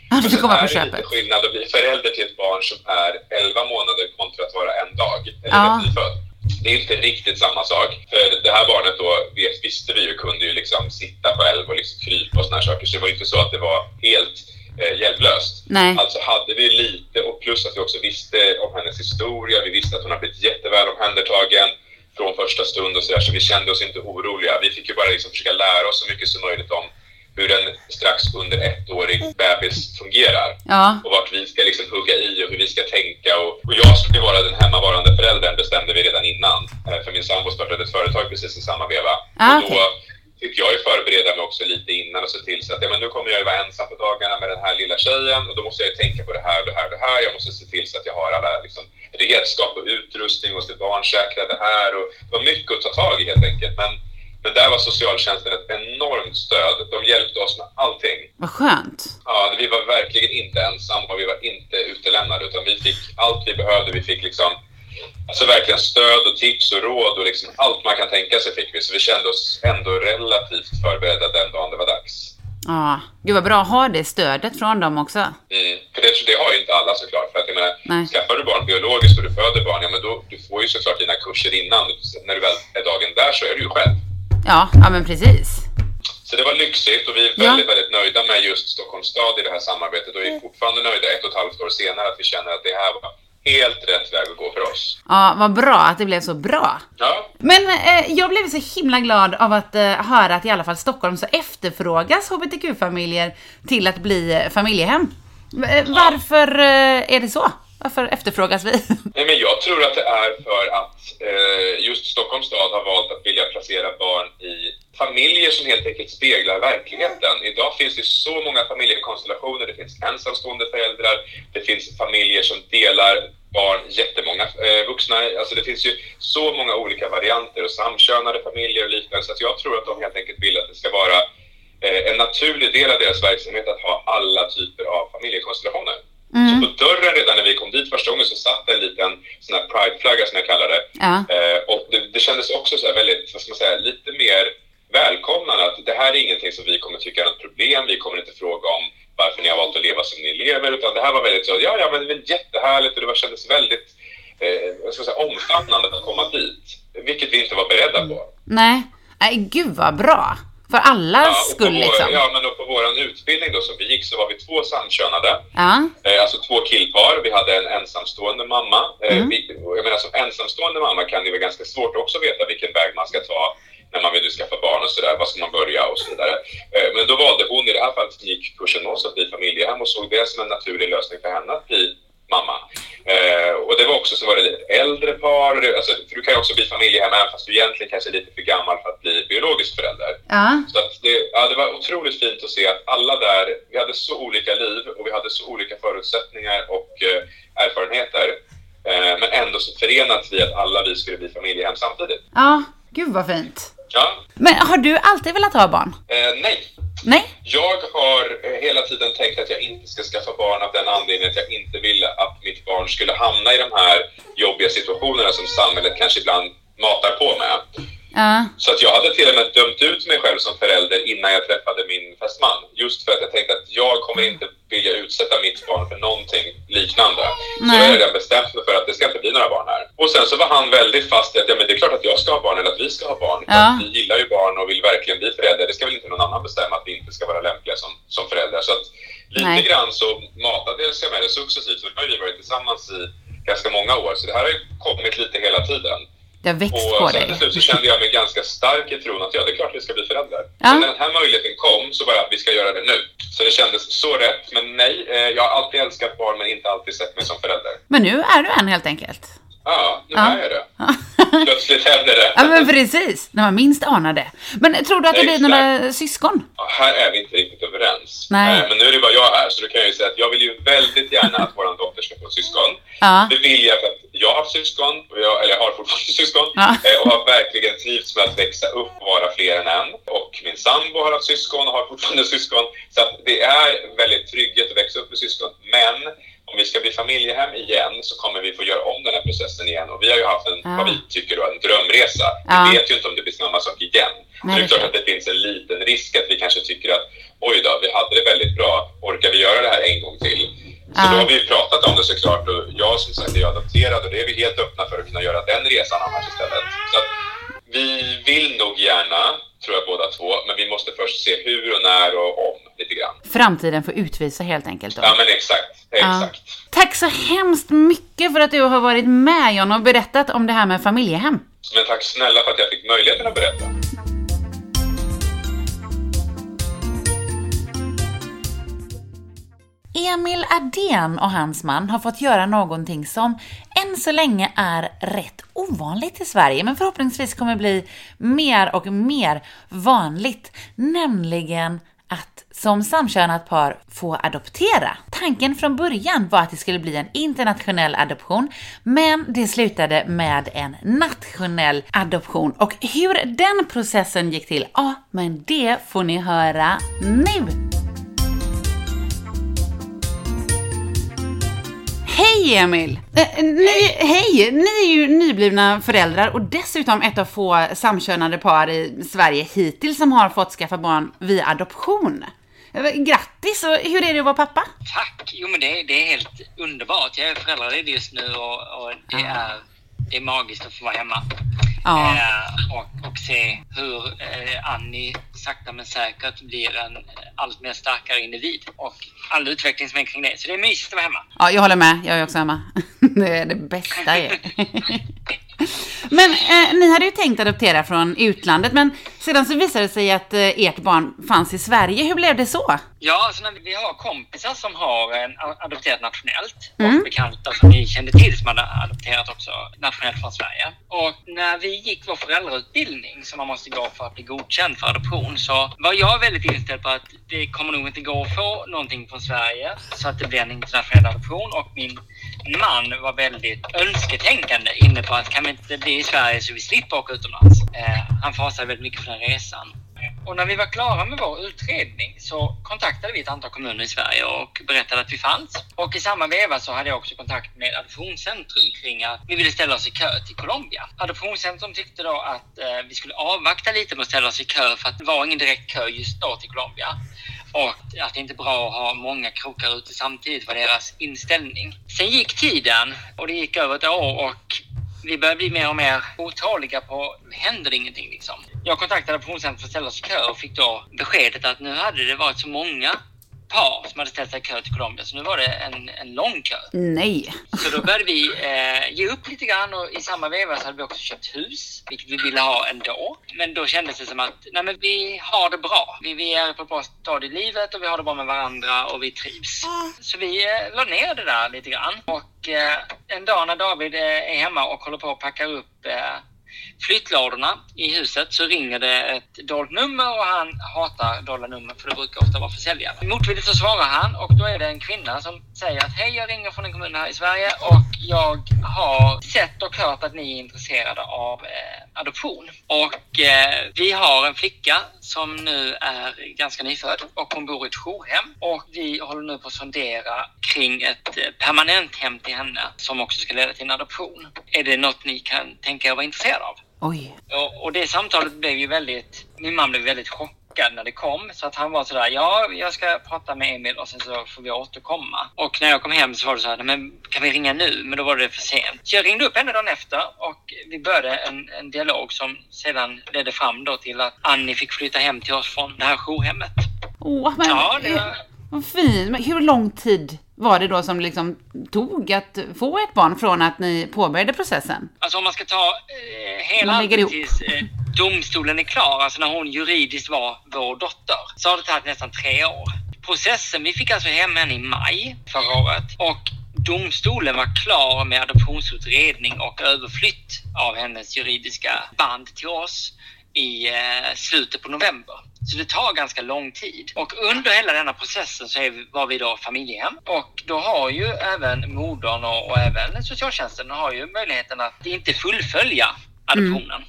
Ja, det komma på är det köpet. lite skillnad att bli förälder till ett barn som är 11 månader kontra att vara en dag, eller Ja. nyfödd. Det är inte riktigt samma sak. För det här barnet då, vet, visste vi ju, kunde ju liksom sitta själv och liksom krypa och såna här saker. Så det var inte så att det var helt eh, hjälplöst. Nej. Alltså hade vi lite, och plus att vi också visste om hennes historia, vi visste att hon har blivit jätteväl omhändertagen från första stund och sådär, så vi kände oss inte oroliga. Vi fick ju bara liksom försöka lära oss så mycket som möjligt om hur en strax under ettårig bebis fungerar Ja. och vart vi ska liksom hugga i och hur vi ska tänka. Och, och jag skulle vara den hemmavarande föräldern bestämde vi redan innan. Eh, För min sambo startade ett företag precis i samma veva. Ah, och då fick jag ju förbereda mig också lite innan och se till så att ja, men nu kommer jag ju vara ensam på dagarna med den här lilla tjejen och då måste jag ju tänka på det här och det här och det här. Jag måste se till så att jag har alla liksom, redskap och utrustning, måste barnsäkra det här och det var mycket att ta tag i helt enkelt. Men, men där var socialtjänsten ett enormt stöd. De hjälpte oss med allting. Vad skönt. Ja, vi var verkligen inte ensamma och vi var inte utelämnade utan vi fick allt vi behövde. Vi fick liksom alltså verkligen stöd och tips och råd och liksom allt man kan tänka sig fick vi. Så vi kände oss ändå relativt förberedda den dagen det var dags. Ja. Gud vad bra att ha det stödet från dem också. Mm. För det, det har ju inte alla såklart. För att jag menar, Nej. skaffar du barn biologiskt och du föder barn, ja men då du får ju såklart dina kurser innan. När du väl är dagen där så är du ju själv. Ja, ja men precis. Så det var lyxigt och vi är Ja. väldigt, väldigt nöjda med just Stockholms stad i det här samarbetet och vi är fortfarande nöjda ett och ett halvt år senare att vi känner att det här var helt rätt väg att gå för oss. Ja, vad bra att det blev så bra. Ja, Men eh, jag blev så himla glad av att eh, höra att i alla fall Stockholm så efterfrågas hbtq-familjer till att bli eh, familjehem. Eh, Varför eh, är det så? Varför efterfrågas vi? [LAUGHS] Nej, men jag tror att det är för att eh, just Stockholms stad har valt att vilja placera barn i familjer som helt enkelt speglar verkligheten. Idag finns det så många familjekonstellationer. Det finns ensamstående föräldrar, det finns familjer som delar barn, jättemånga eh, vuxna. Alltså det finns ju så många olika varianter och samkönade familjer och liknande. Så att jag tror att de helt enkelt vill att det ska vara eh, en naturlig del av deras verksamhet att ha alla typer av familjekonstellationer. Så på dörren redan när vi kom dit första gången så satt en liten sån här prideflagga som jag kallar det. Ja. Eh, och det, det kändes också så väldigt, vad ska man säga, lite mer välkomnande att det här är ingenting som vi kommer tycka är ett problem. Vi kommer inte fråga om varför ni har valt att leva som ni lever, utan det här var väldigt så, ja, ja, men det väl jättehärligt och det var, kändes väldigt eh, ska man säga, omfamnande att komma dit. Vilket vi inte var beredda på. Nej, Nej gud vad bra. För allas på skull vår, liksom. ja, men då på vår utbildning då som vi gick så var vi två samkönade. Ja. Eh, alltså två killpar. Vi hade en ensamstående mamma. Eh, Mm. vi, jag menar, som ensamstående mamma kan det vara ganska svårt också att veta vilken väg man ska ta när man vill skaffa barn och sådär. Var ska man börja och så vidare. Eh, men då valde hon i det här fallet som gick kursen med oss att bli familjehem och såg det som en naturlig lösning för henne att bli mamma. Eh, och det var också så var det ett äldre par. Alltså, för du kan ju också bli familjehem även fast du egentligen kanske är lite för gammal för att bli biologisk förälder. Ja. Så att det, ja, det var otroligt fint att se att alla där, vi hade så olika liv och vi hade så olika förutsättningar och eh, erfarenheter. Eh, men ändå så förenats vi att alla vi skulle bli familjehem samtidigt. Ja, gud vad fint. Ja, Men har du alltid velat ha barn? eh, nej. Nej? Jag har eh, hela tiden tänkt att jag inte ska skaffa barn av den anledningen att jag inte ville att mitt barn skulle hamna i de här jobbiga situationerna som samhället kanske ibland matar på med. Ja. Så att jag hade till och med dömt ut mig själv som förälder innan jag träffade min fästman. Just för att jag tänkte att jag kommer inte vilja utsätta mitt barn för någonting liknande. Så Nej. jag har redan bestämt mig för att det ska inte bli några barn här. Och sen så var han väldigt fast i att ja, men det är klart att jag ska ha barn eller att vi ska ha barn. Ja. Vi gillar ju barn och vill verkligen bli föräldrar. Det ska väl inte någon annan bestämma att vi inte ska vara lämpliga som, som föräldrar. Så att lite Nej. grann så matades jag med det successivt. Så nu har vi varit tillsammans i ganska många år. Så det här har ju kommit lite hela tiden. Det har växt Och på sen dig. till slut så kände jag mig ganska stark i tron att ja, det är klart vi ska bli föräldrar. Ja. Så när den här möjligheten kom så bara att vi ska göra det nu. Så det kändes så rätt. Men nej, eh, jag har alltid älskat barn men inte alltid sett mig som förälder. Men nu är du en helt enkelt. Ja, nu Ja. är jag det. [LAUGHS] Plötsligt hände det. Ja men precis, när man minst anar det. Men tror du att det blir några syskon? Ja, här är vi inte riktigt överens. Nej. Eh, Men nu är det bara jag här, så då kan jag ju säga att jag vill ju väldigt gärna att vår dotter ska få syskon. Ja. Det vill jag för att jag har haft syskon, jag, eller jag har fortfarande [LAUGHS] syskon, Ja. eh, och har verkligen trivts med att växa upp och vara fler än en. Och min sambo har haft syskon och har fortfarande [LAUGHS] syskon. Så att det är väldigt trygghet att växa upp med syskon. Men om vi ska bli familjehem igen så kommer vi få göra om den här processen igen. Och vi har ju haft en, Ah. vad vi tycker då, en drömresa. Ja. Vi vet ju inte om det blir samma sak igen. Nej, så det är klart. att det finns en liten risk att vi kanske tycker att oj då, vi hade det väldigt bra. Orkar vi göra det här en gång till? Så Ja. då har vi ju pratat om det såklart och jag som sagt är ju adopterad och det är vi helt öppna för att kunna göra den resan annars istället. Så att vi vill nog gärna, tror jag båda två, men vi måste först se hur och när och om lite grann. Framtiden får utvisa helt enkelt då. Ja men exakt, exakt. Tack så hemskt mycket för att du har varit med John och berättat om det här med familjehem. Men tack snälla för att jag fick möjligheten att berätta. Emil Adén och hans man har fått göra någonting som än så länge är rätt ovanligt i Sverige, men förhoppningsvis kommer bli mer och mer vanligt, nämligen att som samkönat par få adoptera. Tanken från början var att det skulle bli en internationell adoption, men det slutade med en nationell adoption. Och hur den processen gick till, ja, men det får ni höra nu! Hej Emil! Eh, ni, hej! Ni är ju nyblivna föräldrar och dessutom ett av få samkönade par i Sverige hittills som har fått skaffa barn via adoption. Eh, Grattis! Och hur är det att vara pappa? Tack! Jo men det, det är helt underbart. Jag är föräldraledig just nu och, och det, är, det är magiskt att få vara hemma. Ja. Eh, och, och se hur eh, Annie sakta men säkert blir en allt mer starkare individ. Och all utveckling som är kring det. Så det är mysigt att vara hemma. Ja, jag håller med. Jag är också hemma. [LAUGHS] Det är det bästa ju. [LAUGHS] Men eh, ni hade ju tänkt adoptera från utlandet, men sedan så visade det sig att eh, ert barn fanns i Sverige. Hur blev det så? Ja, alltså när vi, har kompisar som har en, adopterat nationellt Mm. och bekanta som vi kände till som hade adopterat också nationellt från Sverige. Och när vi gick vår föräldrautbildning som man måste gå för att bli godkänd för adoption så var jag väldigt inställd på att det kommer nog inte gå att få någonting från Sverige så att det blir en internationell adoption och min man var väldigt önsketänkande inne på att kan vi inte bli i Sverige så vi slipper åka utomlands. Eh, han fasade väldigt mycket för den resan. Och när vi var klara med vår utredning så kontaktade vi ett antal kommuner i Sverige och berättade att vi fanns. Och i samma veva så hade jag också kontakt med Adoptionscentrum kring att vi ville ställa oss i kö till Colombia. Adoptionscentrum tyckte då att eh, vi skulle avvakta lite med att ställa oss i kö för att det var ingen direkt kö just då till Colombia. Och att det inte är bra att ha många krokar ute samtidigt var deras inställning. Sen gick tiden och det gick över ett år och vi började bli mer och mer otåliga på, händer det ingenting liksom? Jag kontaktade Adoptionscentrum för att ställa oss i kö och fick då beskedet att nu hade det varit så många par som hade ställt sig i kö till Colombia så nu var det en, en lång kö. Nej. Så då började vi eh, ge upp lite grann och i samma veva så hade vi också köpt hus, vilket vi ville ha ändå. Men då kändes det som att nej men vi har det bra. Vi, vi är på ett bra stadie i livet och vi har det bra med varandra och vi trivs. Så vi eh, la ner det där lite grann. Och eh, en dag när David eh, är hemma och håller på att packa upp flyttladorna flyttlådorna i huset så ringer det ett dolt nummer och han hatar dolda nummer för det brukar ofta vara försäljare. Motvilligt så svarar han och då är det en kvinna som säger att hej jag ringer från en kommun här i Sverige och jag har sett och hört att ni är intresserade av eh, adoption. Och eh, vi har en flicka som nu är ganska nyfödd och hon bor i ett jourhem och vi håller nu på att sondera kring ett eh, permanent hem till henne som också ska leda till en adoption. Är det något ni kan tänka er vara intresserade av? Oj. Och, och det samtalet blev ju väldigt, min man blev väldigt chockad när det kom. Så att han var sådär, ja jag ska prata med Emil och sen så får vi återkomma. Och när jag kom hem så var det så här, "Nej, men kan vi ringa nu? Men då var det för sent. Så jag ringde upp henne dagen efter och vi började en, en dialog som sedan ledde fram då till att Annie fick flytta hem till oss från det här jourhemmet. Åh, men Ja, det var... vad fint. Men hur lång tid var det då som liksom tog att få ett barn från att ni påbörjade processen? Alltså om man ska ta eh, hela tills eh, domstolen är klar, alltså när hon juridiskt var vår dotter, så har det tagit nästan tre år. Processen, vi fick alltså hem henne i maj förra året och domstolen var klar med adoptionsutredning och överflytt av hennes juridiska band till oss i eh, slutet på november. Så det tar ganska lång tid. Och under hela denna processen så vi, var vi då familjehem. Och då har ju även modern och, och även socialtjänsten har ju möjligheten att inte fullfölja adoptionen.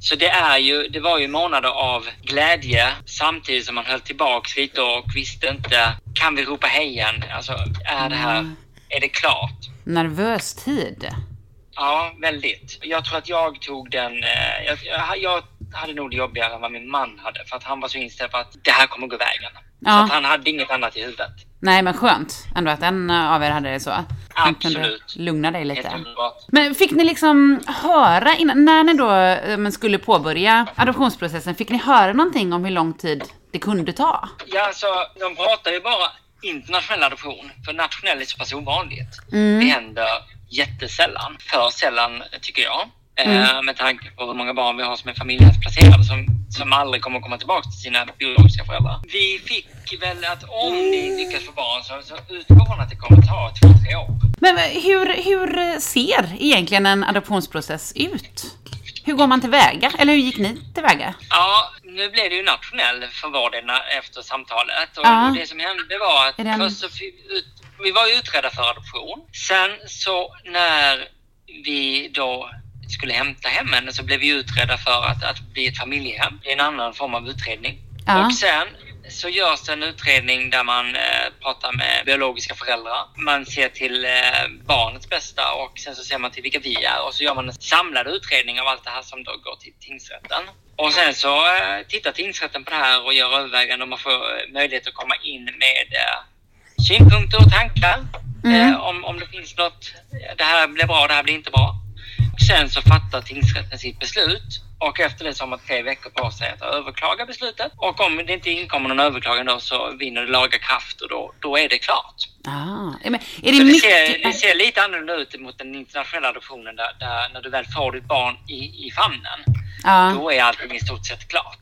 Så det, är ju, det var ju månader av glädje samtidigt som man höll tillbaks lite och visste inte, kan vi ropa hej igen? Alltså, är det här är det klart. Nervös tid. Ja, väldigt. Jag tror att jag tog den... Eh, jag, jag, jag hade nog det jobbigare än vad min man hade. För att han var så inställd på att det här kommer gå vägen. Ja. Så att han hade inget annat i huvudet. Nej, men skönt ändå att en av er hade det så. Han kunde Absolut. lugna dig lite. Men fick ni liksom höra, innan, när ni då eh, skulle påbörja adoptionsprocessen, fick ni höra någonting om hur lång tid det kunde ta? Ja, alltså, de pratar ju bara internationell adoption. För nationell är så pass ovanligt. Mm. Det händer jättesällan. För sällan, tycker jag. Mm. Eh, med tanke på hur många barn vi har som är familjehemsplacerade som, som aldrig kommer komma tillbaka till sina biologiska föräldrar. Vi fick väl att om ni lyckas få barn så, så utgår från att det kommer ta två, tre år. Men hur, hur ser egentligen en adoptionsprocess ut? Hur går man tillväga? Eller hur gick ni tillväga? Ja, nu blev det ju nationell för vår del efter samtalet. Och Ja. det som hände var att en- först så ut, vi var utredda för adoption. Sen så när vi då skulle hämta hem henne så blev vi utredda för att, att bli ett familjehem. Det är en annan form av utredning. Ja. Och sen så görs en utredning där man eh, pratar med biologiska föräldrar. Man ser till eh, barnets bästa och sen så ser man till vilka vi är och så gör man en samlad utredning av allt det här som då går till tingsrätten. Och sen så eh, tittar tingsrätten på det här och gör överväganden och man får eh, möjlighet att komma in med eh, synpunkter och tankar. Mm. Eh, om, om det finns något, det här blir bra, det här blir inte bra. Sen så fattar tingsrätten sitt beslut och efter det så har man tre veckor på sig att överklaga beslutet. Och om det inte inkommer någon överklagan då så vinner det laga kraft och då, då är det klart. Ah, men är det Så det mycket... ser, det ser lite annorlunda ut mot den internationella adoptionen där, där när du väl får ditt barn i, i famnen, Ja. då är allting i stort sett klart.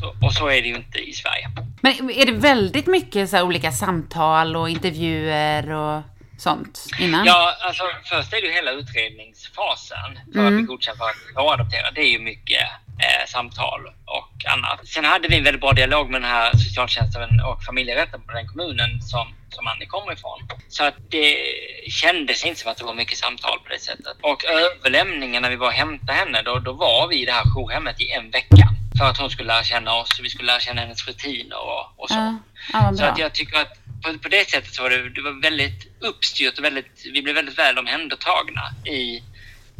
Så, och så är det ju inte i Sverige. Men är det väldigt mycket så här olika samtal och intervjuer och sånt innan? Ja, alltså först är det ju hela utredningsfasen för att bli godkänd för att adoptera. Det är ju mycket eh, samtal och annat. Sen hade vi en väldigt bra dialog med den här socialtjänsten och familjerätten på den kommunen som, som Annie kommer ifrån. Så att det kändes inte som att det var mycket samtal på det sättet. Och överlämningen när vi var och hämtade henne, då, då var vi i det här jourhemmet i en vecka. För att hon skulle lära känna oss vi skulle lära känna hennes rutiner och, och så. Ja, ja Så att jag tycker att på, på det sättet så var det, det var väldigt uppstyrt och väldigt, vi blev väldigt väl omhändertagna i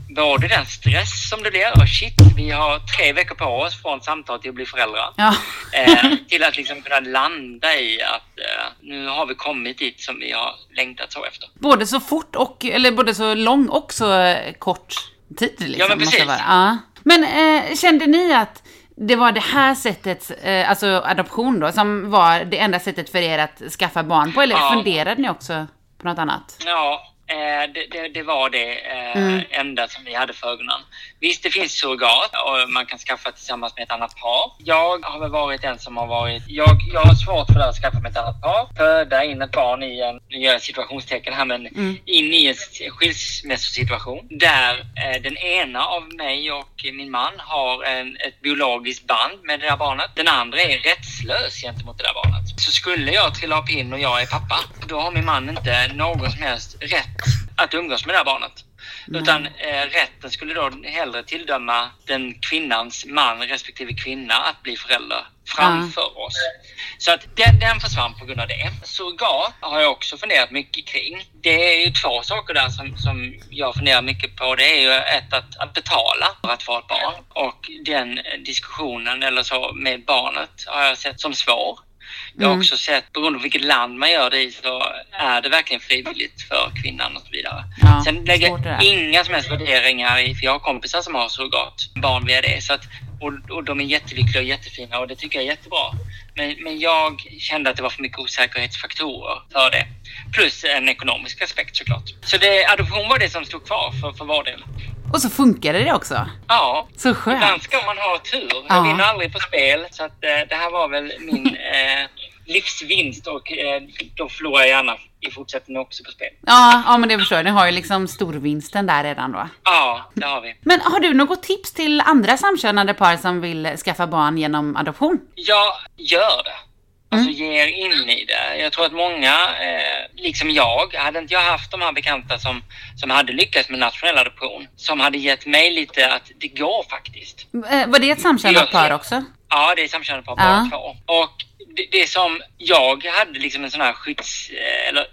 både den stress som det blir och shit, vi har tre veckor på oss från samtal till att bli föräldrar. Ja. Eh, till att liksom kunna landa i att eh, nu har vi kommit dit som vi har längtat så efter. Både så fort och, eller både så lång och så eh, kort tid liksom. Ja, men precis. Vara. Ja. Men eh, kände ni att det var det här sättet, eh, alltså adoption då, som var det enda sättet för er att skaffa barn på? Eller Ja. funderade ni också på något annat? Ja, eh, det, det, det var det eh, Mm. enda som vi hade för ögonen. Visst, det finns surrogat och man kan skaffa tillsammans med ett annat par. Jag har väl varit den som har varit... Jag, jag har svårt för det här att skaffa med ett annat par. Föda in ett barn i en, nu gör jag situationstecken här, men Mm. in i en skilsmässosituation där eh, den ena av mig och min man har en, ett biologiskt band med det där barnet. Den andra är rättslös gentemot det där barnet. Så skulle jag trilla av pinn och jag är pappa, då har min man inte någon som helst rätt att umgås med det här barnet. Utan eh, rätten skulle då hellre tilldöma den kvinnans man respektive kvinna att bli förälder framför oss. Så att den, den försvann på grund av det. Surrogat har jag också funderat mycket kring. Det är ju två saker där som, som jag funderar mycket på. Det är ju ett att, att betala för att få ett barn. Och den diskussionen eller så med barnet har jag sett som svår. Jag har Mm. också sett, beroende på vilket land man gör det i, så är det verkligen frivilligt för kvinnan och så vidare. Ja, Sen lägger jag inga som helst värderingar i, för jag har kompisar som har surrogatbarn via det. Så att, och, och de är jättelyckliga och jättefina och det tycker jag är jättebra. Men, men jag kände att det var för mycket osäkerhetsfaktorer för det. Plus en ekonomisk aspekt såklart. Så det, adoption var det som stod kvar för, för vår del. Och så funkade det också. Ja, Så ibland skönt. ska man ha tur. Ja. Jag vinner aldrig på spel. Så att, eh, det här var väl min [LAUGHS] eh, livsvinst och eh, då förlorar jag gärna i fortsättningen också på spel. Ja, ja, men det förstår jag. Ni har ju liksom storvinsten där redan då. Ja, det har vi. Men har du något tips till andra samkönade par som vill skaffa barn genom adoption? Jag gör det. Alltså ger in i det. Jag tror att många, eh, liksom jag, hade inte jag haft de här bekanta som, som hade lyckats med nationell adoption, som hade gett mig lite att det går faktiskt. Eh, Var det ett samkönat par också? Ja, det är samkönade par Ja. båda två. Och det, det som jag hade liksom en sån här skydds... eh, Eller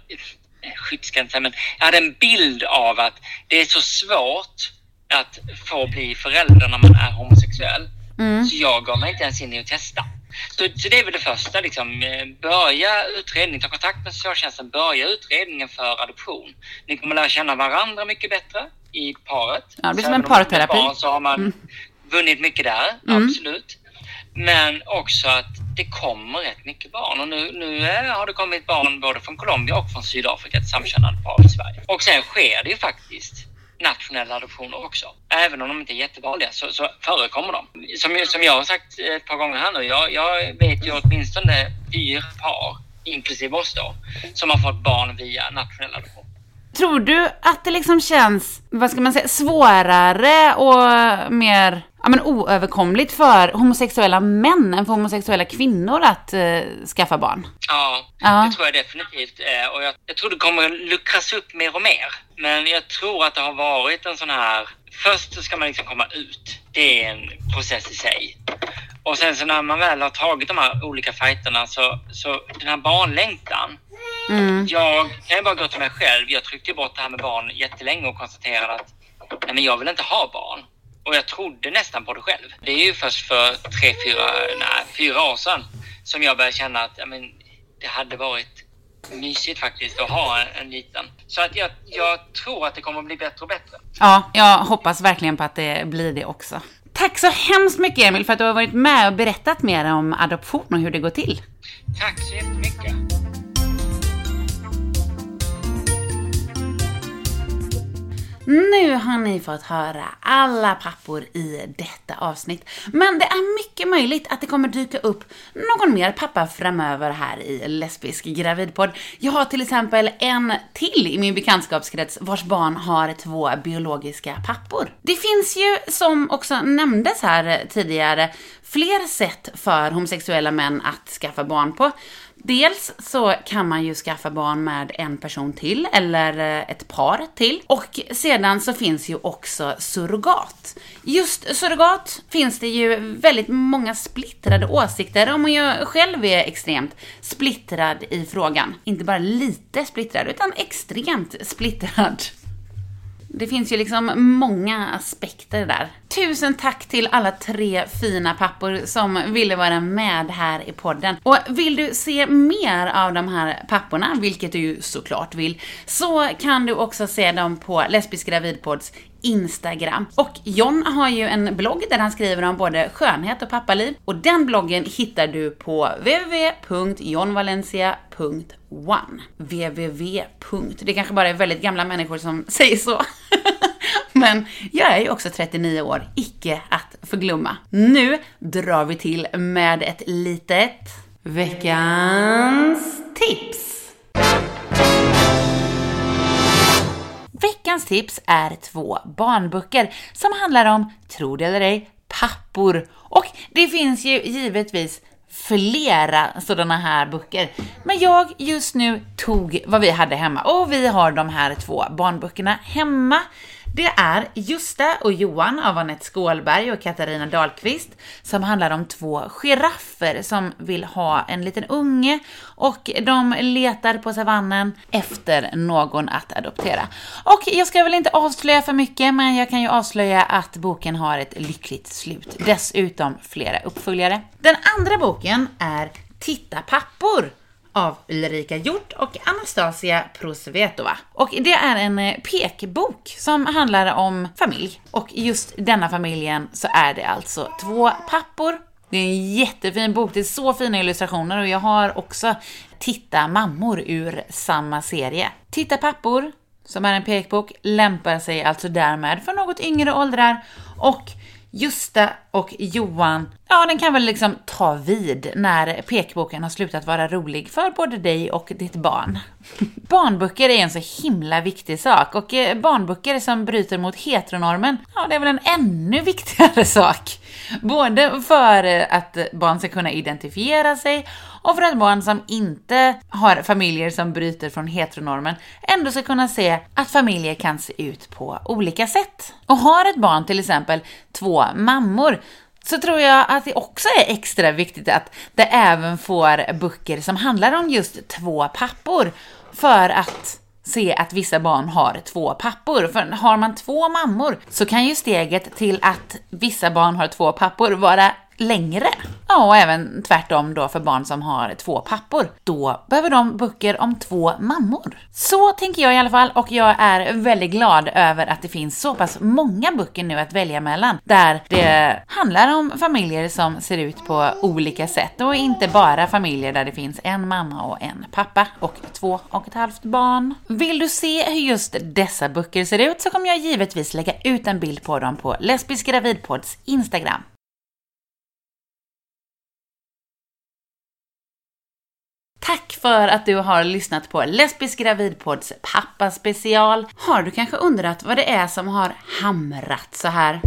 skyddsgränsen, men jag hade en bild av att det är så svårt att få bli förälder när man är homosexuell. Så jag gav mig inte ens in i att testa. Så, så det är väl det första, liksom. eh, Börja utredningen, ta kontakt med socialtjänsten, börja utredningen för adoption. Ni kommer lära känna varandra mycket bättre i paret. Ja, det blir Så som en parterapi. barn Så har man vunnit mycket där, absolut. Men också att det kommer rätt mycket barn. Och nu, nu eh, har det kommit barn både från Colombia och från Sydafrika till samkönade par i Sverige. Och sen sker det ju faktiskt nationella adoptioner också. Även om de inte är jättevanliga så, så förekommer de. Som, som jag har sagt ett par gånger här nu, jag, jag vet ju åtminstone fyra par, inklusive oss då, som har fått barn via nationell adoption. Tror du att det liksom känns, vad ska man säga, svårare och mer ja, men oöverkomligt för homosexuella män än för homosexuella kvinnor att eh, skaffa barn? Ja, Ja. det tror jag definitivt. Eh, Och jag, jag tror det kommer luckras upp mer och mer. Men jag tror att det har varit en sån här... Först så ska man liksom komma ut. Det är en process i sig. Och sen så när man väl har tagit de här olika fighterna så, så den här barnlängtan. Jag kan ju bara gå till mig själv. Jag tryckte ju bort det här med barn jättelänge och konstaterade att nej, men jag vill inte ha barn. Och jag trodde nästan på det själv. Det är ju först för tre, fyra, nej, fyra år sedan som jag började känna att ja, men, det hade varit mysigt faktiskt att ha en, en liten. Så att jag, jag tror att det kommer att bli bättre och bättre. Ja, jag hoppas verkligen på att det blir det också. Tack så hemskt mycket Emil för att du har varit med och berättat mer om adoption och hur det går till. Tack så jättemycket. Nu har ni fått höra alla pappor i detta avsnitt. Men det är mycket möjligt att det kommer dyka upp någon mer pappa framöver här i Lesbisk gravidpodd. Jag har till exempel en till i min bekantskapskrets vars barn har två biologiska pappor. Det finns ju, som också nämndes här tidigare, fler sätt för homosexuella män att skaffa barn på. Dels så kan man ju skaffa barn med en person till, eller eh, ett par till. Och sedan så finns ju också surrogat. Just surrogat finns det ju väldigt många splittrade åsikter om och jag själv är extremt splittrad i frågan. Inte bara lite splittrad, utan extremt splittrad. Det finns ju liksom många aspekter där. Tusen tack till alla tre fina pappor som ville vara med här i podden. Och vill du se mer av de här papporna, vilket du ju såklart vill, så kan du också se dem på Lesbisk gravidpods Instagram. Och John har ju en blogg där han skriver om både skönhet och pappaliv. Och den bloggen hittar du på www.johnvalencia.one www. Det kanske bara är väldigt gamla människor som [LAUGHS] säger så. [LAUGHS] Men jag är ju också 39 år, icke att förglömma. Nu drar vi till med ett litet veckans tips. Veckans tips är två barnböcker som handlar om, tro det eller ej, pappor. Och det finns ju givetvis flera sådana här böcker. Men jag just nu tog vad vi hade hemma och vi har de här två barnböckerna hemma. Det är Justa och Johan av Anette Skålberg och Katarina Dahlqvist som handlar om två giraffer som vill ha en liten unge och de letar på savannen efter någon att adoptera. Och jag ska väl inte avslöja för mycket, men jag kan ju avslöja att boken har ett lyckligt slut. Dessutom flera uppföljare. Den andra boken är Titta pappor av Ulrika Hjort och Anastasia Prosvetova. Och det är en eh, pekbok som handlar om familj. Och just denna familjen så är det alltså två pappor. Det är en jättefin bok, det är så fina illustrationer och jag har också Titta mammor ur samma serie. Titta pappor, som är en pekbok, lämpar sig alltså därmed för något yngre åldrar och Justa och Johan, ja den kan väl liksom ta vid när pekboken har slutat vara rolig för både dig och ditt barn. [LAUGHS] Barnböcker är en så himla viktig sak och eh, barnböcker som bryter mot heteronormen, ja det är väl en ännu viktigare [LAUGHS] sak. Både för eh, att barn ska kunna identifiera sig och för att barn som inte har familjer som bryter från heteronormen ändå ska kunna se att familjer kan se ut på olika sätt. Och har ett barn till exempel två mammor så tror jag att det också är extra viktigt att det även får böcker som handlar om just två pappor för att se att vissa barn har två pappor. För har man två mammor så kan ju steget till att vissa barn har två pappor vara längre. Ja, och även tvärtom då för barn som har två pappor. Då behöver de böcker om två mammor. Så tänker jag i alla fall och jag är väldigt glad över att det finns så pass många böcker nu att välja mellan där det handlar om familjer som ser ut på olika sätt och inte bara familjer där det finns en mamma och en pappa och två och ett halvt barn. Vill du se hur just dessa böcker ser ut så kommer jag givetvis lägga ut en bild på dem på Lesbisk gravidpods Instagram. Tack för att du har lyssnat på Lesbisk gravidpods pappa special. Har du kanske undrat vad det är som har hamrat så här?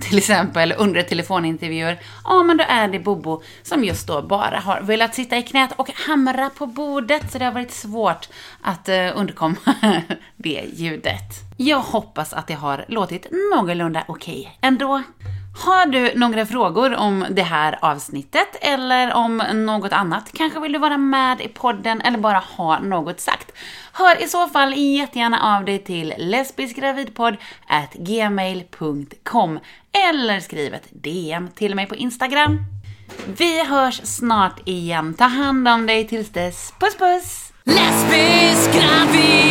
Till exempel under telefonintervjuer. Ja, men då är det Bobo som just då bara har velat sitta i knät och hamra på bordet, så det har varit svårt att eh, undkomma [LAUGHS] det ljudet. Jag hoppas att det har låtit någorlunda okej okay ändå. Har du några frågor om det här avsnittet eller om något annat? Kanske vill du vara med i podden eller bara ha något sagt? Hör i så fall jättegärna av dig till lesbiskgravidpodd@gmail.com eller skriv ett DM till mig på Instagram. Vi hörs snart igen. Ta hand om dig tills dess. Puss puss! Lesbisk gravidpodd